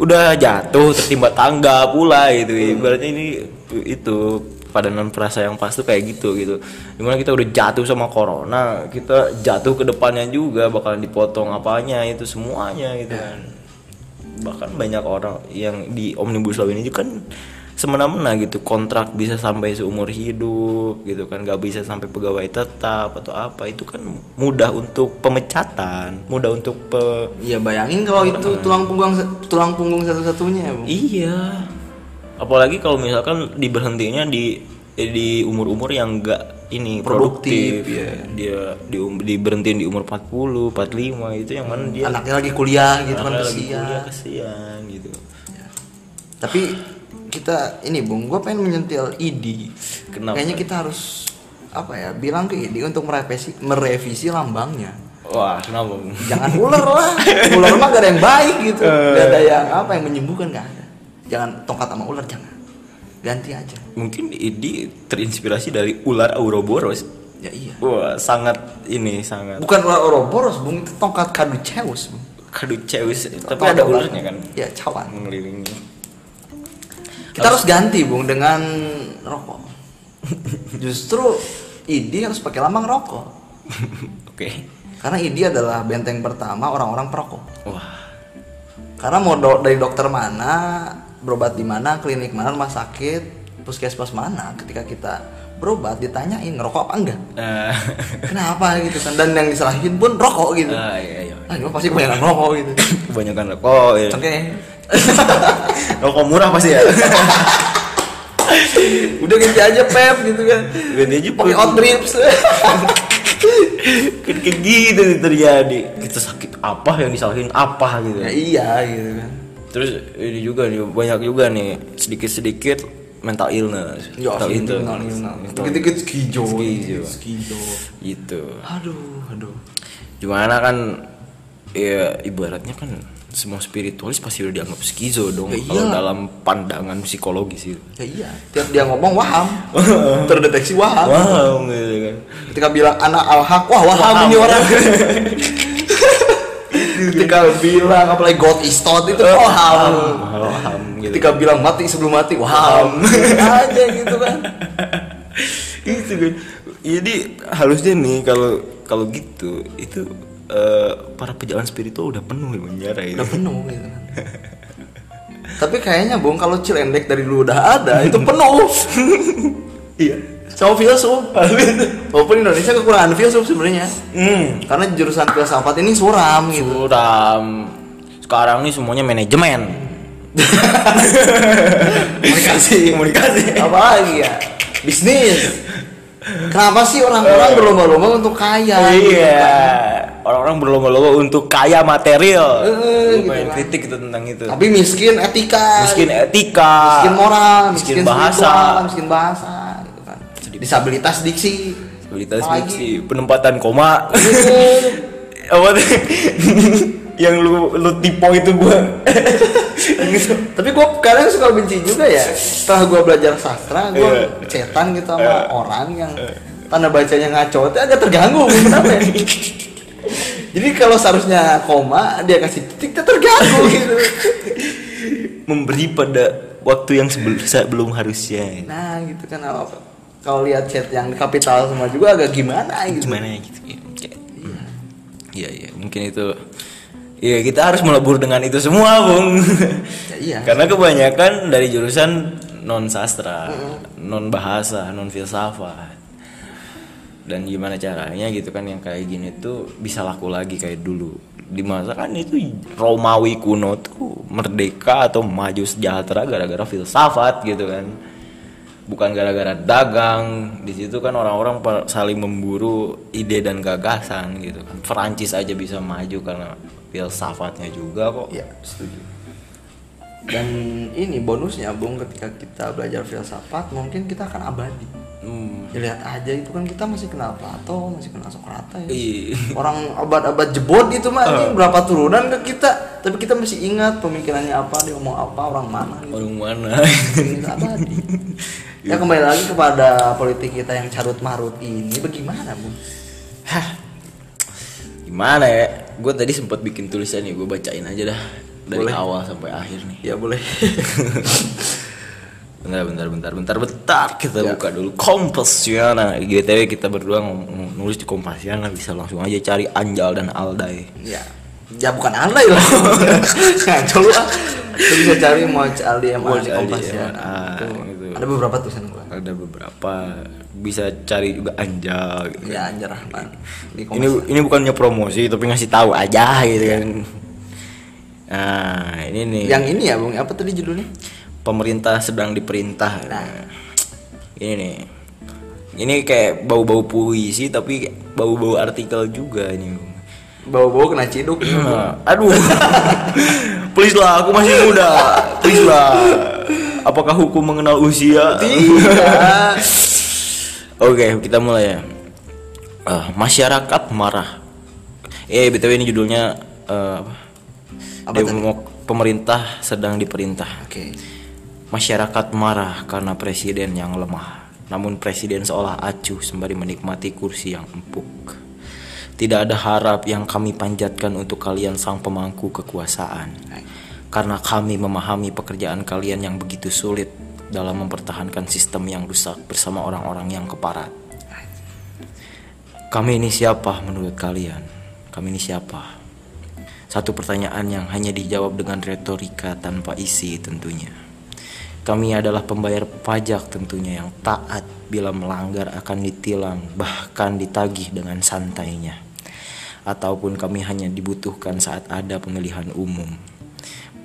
udah jatuh tertimpa tangga pula gitu. Ibaratnya ini itu padanan perasa yang pas tuh kayak gitu gitu. Di mana kita udah jatuh sama corona kita jatuh ke depannya juga bakalan dipotong apanya itu semuanya gitu kan. Bahkan banyak orang yang di omnibus law ini juga kan semena-mena gitu kontrak bisa sampai seumur hidup gitu kan gak bisa sampai pegawai tetap atau apa itu kan mudah untuk pemecatan mudah untuk pe Iya bayangin kalau itu tulang punggung tulang punggung satu-satunya ya. Iya. Apalagi kalau misalkan diberhentinya di eh, di umur-umur yang enggak ini Produktif, produktif, ya. Dia di um, diberhentiin di umur 40, 45 itu yang mana dia Anaknya lagi kuliah gitu kan kesian. kuliah kesian gitu. Tapi kita ini Bung, gua pengen menyentil ID. Kenapa? Kayaknya kita harus apa ya bilang ke ID untuk merevisi merevisi lambangnya. Wah, kenapa? Bung? Jangan ular lah, ular mah gak ada yang baik gitu, Eh. gak ada yang apa yang menyembuhkan gak ada. Jangan tongkat sama ular jangan, ganti aja. Mungkin ini terinspirasi dari ular Ouroboros. Ya iya. Wah, sangat ini sangat Bukan ular Ouroboros, Bung, itu tongkat caduceus, Bung. kaduceus, tapi ada ularnya kan Ya, cawan. mengelilingi. Kita harus ganti, Bung, dengan rokok. Justru ID harus pakai lambang rokok. Oke. Karena ID adalah benteng pertama orang-orang perokok. Wah, Karena mau do- dari dokter mana, berobat di mana, klinik mana, rumah sakit, puskesmas mana, ketika kita berobat ditanyain ngerokok apa enggak? eh, Kenapa gitu kan? Dan yang disalahin pun rokok gitu. ah, iya, iya. Ah, pasti kebanyakan rokok gitu. kebanyakan rokok ya. Oke. rokok murah pasti ya Udah ganti aja Pep gitu kan. ganti aja Pakai out drips. kan kayak gitu terjadi kita sakit apa yang disalahin apa gitu ya iya gitu kan. terus ini juga nih banyak juga nih sedikit sedikit mental illness Ya, mental illness Dikit-dikit skijo, Skijo. skijo. gitu Aduh, aduh. gimana kan ya ibaratnya kan semua spiritualis pasti udah dianggap skizo dong Ya kalau iya. dalam pandangan psikologis itu Ya iya, tiap dia ngomong waham. Terdeteksi waham. wow gitu kan Ketika bilang anak al-haq, wah waham, Waham. ini orang. Ketika bilang apalagi God is thought itu waham. paham gitu Ketika bilang mati sebelum mati, waham. Aja gitu kan. itu kan jadi harusnya nih kalau kalau gitu itu eh, para pejalan spiritual udah penuh di penjara itu Udah penuh gitu kan. Tapi kayaknya Bung kalau Cilendek dari dulu udah ada, itu penuh. iya Sama filsuf. Walaupun Indonesia kekurangan filsuf sebenarnya. hmm. Karena jurusan filsafat ini suram gitu. suram sekarang nih semuanya manajemen Komunikasi. komunikasi Apa lagi ya? Bisnis. Kenapa sih orang-orang berlomba-lomba untuk kaya? gitu iya kan? orang-orang berlomba-lomba untuk kaya material Eh, Gua gitu kan. kritik itu tentang itu Tapi miskin etika. miskin etika miskin moral, miskin, miskin, bahasa spiritual, miskin bahasa gitu kan. Disabilitas diksi. Apalagi? diksi, penempatan koma Eh, apa yang lu lu tipe itu gua Tapi gue kadang suka benci juga ya. Setelah gue belajar sastra, gue Iya. cetan gitu sama orang yang tanda bacanya ngaco itu agak terganggu. Kenapa ya? Jadi kalau seharusnya koma, dia kasih titik, dia terganggu gitu. memberi pada waktu yang sebelum belum harusnya Nah gitu kan apa? Kalau lihat chat yang kapital semua juga agak gimana gitu. gimana ya gitu ya iya iya mungkin itu Iya kita harus melebur dengan itu semua bung. Ya, iya. karena kebanyakan dari jurusan non sastra non bahasa non filsafat dan gimana caranya gitu kan yang kayak gini tuh bisa laku lagi kayak dulu. Di masa kan itu Romawi kuno tuh merdeka atau maju sejahtera gara-gara filsafat gitu kan. Bukan gara-gara dagang. Di situ kan orang-orang saling memburu ide dan gagasan gitu kan. Perancis aja bisa maju karena filsafatnya juga kok Iya, setuju. Dan ini bonusnya, Bung, ketika kita belajar filsafat, mungkin kita akan abadi. Hmm. Ya, lihat aja itu kan kita masih kenal Plato, masih kenal Socrates. Iya. Orang abad-abad jebot itu mah ini berapa turunan ke kita, tapi kita masih ingat pemikirannya apa, dia ngomong apa, orang mana gitu. orang mana Kita abadi. Ya kembali lagi kepada politik kita yang carut marut ini bagaimana, Bung? Hah, gimana ya? Gue tadi sempat bikin tulisan nih, gue bacain aja dah dari Boleh. awal sampai akhir nih. Ya boleh. Bentar, bentar, bentar, bentar, bentar. Kita buka dulu Kompasiana. GTW kita berdua nulis di Kompasiana bisa langsung aja cari Anjal dan Aldai. Ya. Ya bukan alay lah. Ngaco lu ah. Lu bisa cari Moch Aldi MA di Aldi Kompas ya. MA, Itu. gitu. Ada beberapa tulisan gua. Ada beberapa bisa cari juga Anjal gitu. Ya Anjar Rahman Ini ini bukannya promosi tapi ngasih tahu aja gitu kan. Nah, ini nih. Yang ini ya, Bung. Apa tadi judulnya? pemerintah sedang diperintah. Nah. Ini nih. Ini kayak bau-bau puisi tapi bau-bau artikel juga ini. Bau-bau kena ciduk. Aduh. Please lah, aku masih muda. Please lah. Apakah hukum mengenal usia? Tidak. Oke, kita mulai ya. Eh, masyarakat marah. Eh, btw ini judulnya eh, apa? Pemerintah sedang diperintah. Oke. Masyarakat marah karena presiden yang lemah. Namun presiden seolah acuh sembari menikmati kursi yang empuk. Tidak ada harap yang kami panjatkan untuk kalian sang pemangku kekuasaan. Karena kami memahami pekerjaan kalian yang begitu sulit dalam mempertahankan sistem yang rusak bersama orang-orang yang keparat. Kami ini siapa menurut kalian? Kami ini siapa? Satu pertanyaan yang hanya dijawab dengan retorika tanpa isi tentunya. Kami adalah pembayar pajak tentunya yang taat bila melanggar akan ditilang bahkan ditagih dengan santainya. Ataupun kami hanya dibutuhkan saat ada pemilihan umum.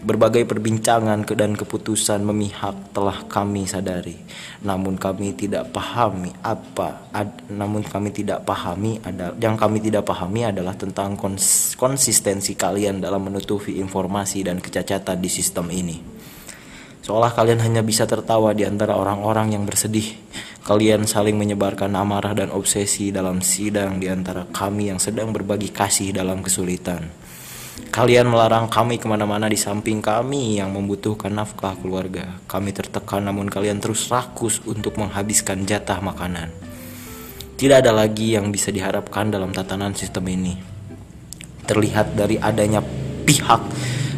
Berbagai perbincangan dan keputusan memihak telah kami sadari. Namun kami tidak pahami apa ad- namun kami tidak pahami ada yang kami tidak pahami adalah tentang kons- konsistensi kalian dalam menutupi informasi dan kecacatan di sistem ini. Seolah kalian hanya bisa tertawa di antara orang-orang yang bersedih. Kalian saling menyebarkan amarah dan obsesi dalam sidang di antara kami yang sedang berbagi kasih dalam kesulitan. Kalian melarang kami ke mana-mana di samping kami yang membutuhkan nafkah keluarga. Kami tertekan namun kalian terus rakus untuk menghabiskan jatah makanan. Tidak ada lagi yang bisa diharapkan dalam tatanan sistem ini. Terlihat dari adanya pihak,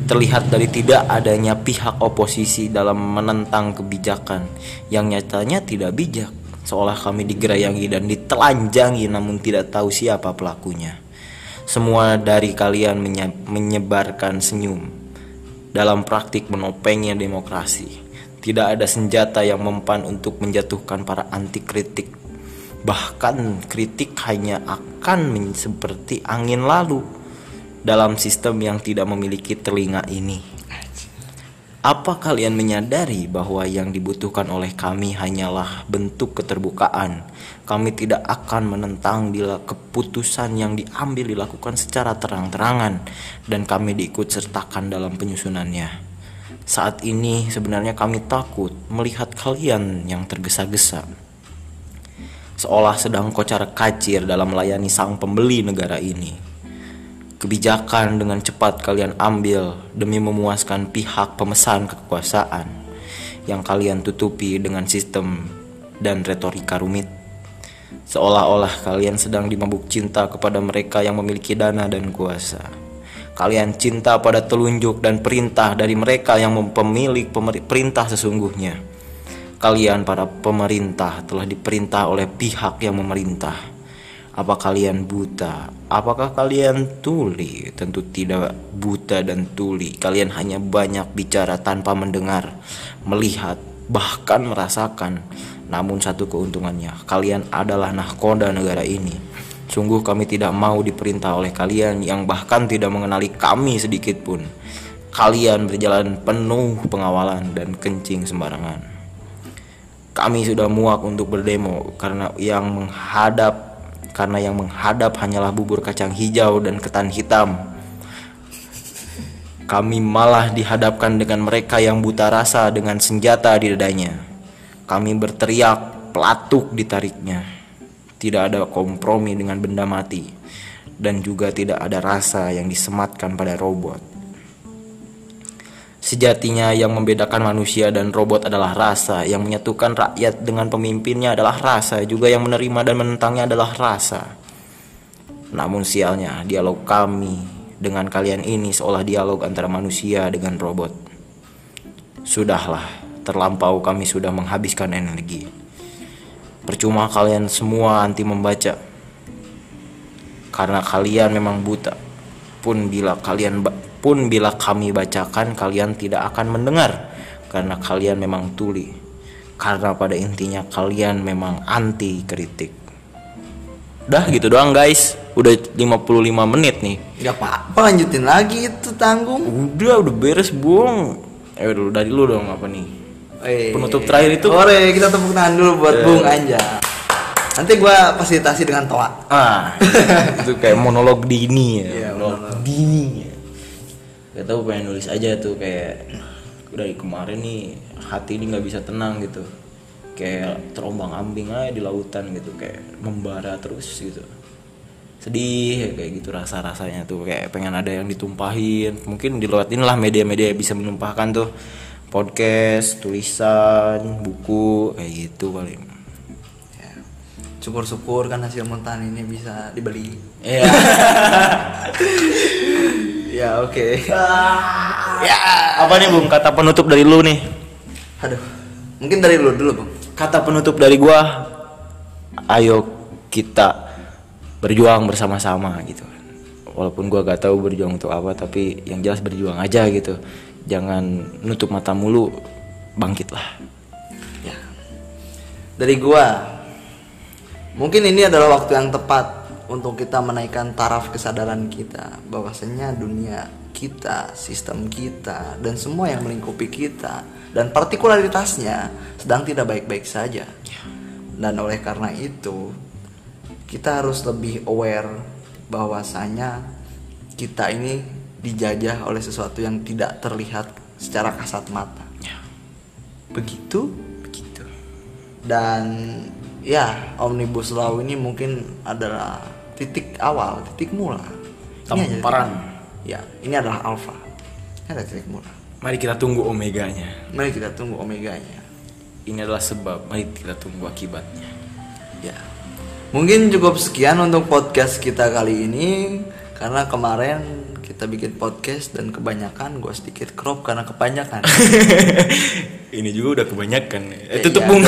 terlihat dari tidak adanya pihak oposisi dalam menentang kebijakan yang nyatanya tidak bijak. Seolah kami digerayangi dan ditelanjangi namun tidak tahu siapa pelakunya. Semua dari kalian menye- menyebarkan senyum dalam praktik menopengnya demokrasi. Tidak ada senjata yang mempan untuk menjatuhkan para anti kritik. Bahkan kritik hanya akan seperti angin lalu dalam sistem yang tidak memiliki telinga ini. Apa kalian menyadari bahwa yang dibutuhkan oleh kami hanyalah bentuk keterbukaan? Kami tidak akan menentang bila keputusan yang diambil dilakukan secara terang-terangan dan kami diikut sertakan dalam penyusunannya. Saat ini sebenarnya kami takut melihat kalian yang tergesa-gesa. Seolah sedang kocar kacir dalam melayani sang pembeli negara ini. Kebijakan dengan cepat kalian ambil demi memuaskan pihak pemesan kekuasaan yang kalian tutupi dengan sistem dan retorika rumit. Seolah-olah kalian sedang dimabuk cinta kepada mereka yang memiliki dana dan kuasa. Kalian cinta pada telunjuk dan perintah dari mereka yang pemilik pemer- perintah sesungguhnya. Kalian para pemerintah telah diperintah oleh pihak yang memerintah. Apa kalian buta? Apakah kalian tuli? Tentu tidak buta dan tuli. Kalian hanya banyak bicara tanpa mendengar, melihat, bahkan merasakan. Namun satu keuntungannya, kalian adalah nahkoda negara ini. Sungguh kami tidak mau diperintah oleh kalian yang bahkan tidak mengenali kami sedikit pun. Kalian berjalan penuh pengawalan dan kencing sembarangan. Kami sudah muak untuk berdemo karena yang menghadap karena yang menghadap hanyalah bubur kacang hijau dan ketan hitam. Kami malah dihadapkan dengan mereka yang buta rasa dengan senjata di dadanya. Kami berteriak, pelatuk ditariknya. Tidak ada kompromi dengan benda mati dan juga tidak ada rasa yang disematkan pada robot. Sejatinya yang membedakan manusia dan robot adalah rasa, yang menyatukan rakyat dengan pemimpinnya adalah rasa, juga yang menerima dan menentangnya adalah rasa. Namun sialnya, dialog kami dengan kalian ini seolah dialog antara manusia dengan robot. Sudahlah, terlampau kami sudah menghabiskan energi. Percuma kalian semua anti membaca. Karena kalian memang buta. Pun bila kalian pun bila kami bacakan kalian tidak akan mendengar karena kalian memang tuli. Karena pada intinya kalian memang anti kritik. Udah gitu doang guys. Udah 55 menit nih. Gak apa-apa lanjutin lagi itu tanggung. Udah, udah beres, Bung. Eh, dulu dari lu dong apa nih? Eh, Penutup terakhir itu- Ore, kita tepuk tangan dulu buat Bung Anja. Nanti gua fasilitasi dengan toa. Ah, itu kayak monolog dini ya. Iya, monolog dini. Ya. Gak tau pengen nulis aja tuh kayak dari kemarin nih hati ini nggak bisa tenang gitu. Kayak terombang ambing aja di lautan gitu kayak membara terus gitu. Sedih kayak gitu rasa rasanya tuh kayak pengen ada yang ditumpahin. Mungkin di lewat inilah media-media bisa menumpahkan tuh podcast, tulisan, buku kayak gitu paling. Ya. Syukur-syukur kan hasil montahan ini bisa dibeli. Iya. Ya oke. ya, apa nih Bung kata penutup dari lu nih? Aduh, mungkin dari lu dulu Bung. Kata penutup dari gua, ayo kita berjuang bersama-sama gitu. Walaupun gua gak tahu berjuang untuk apa, tapi yang jelas berjuang aja gitu. Jangan nutup mata mulu, bangkitlah. Ya. Dari gua, mungkin ini adalah waktu yang tepat untuk kita menaikkan taraf kesadaran kita bahwasanya dunia kita, sistem kita, dan semua yang melingkupi kita dan partikularitasnya sedang tidak baik-baik saja. Dan oleh karena itu, kita harus lebih aware bahwasanya kita ini dijajah oleh sesuatu yang tidak terlihat secara kasat mata. Begitu Begitu. dan ya omnibus law ini mungkin adalah titik awal titik mula Ini aja Tamparan. titik- ya ini adalah alfa ini adalah titik mula Mari kita tunggu omeganya. mari kita tunggu omeganya Ini adalah sebab, mari kita tunggu akibatnya. ya mungkin cukup sekian untuk podcast kita kali ini karena kemarin kita bikin podcast dan kebanyakan gue sedikit crop karena kebanyakan Ini juga udah kebanyakan. Eh, Ya, tutup iya, Bung.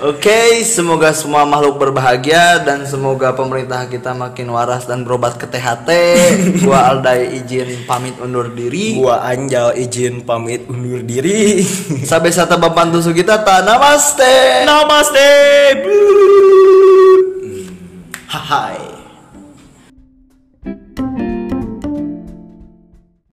Oke, semoga semua makhluk berbahagia dan semoga pemerintah kita makin waras dan berobat ke THT. Gua Aldai izin pamit undur diri. Gua Anjal izin pamit undur diri. Sampai sata bapantu kita ta namaste. Namaste. Hai.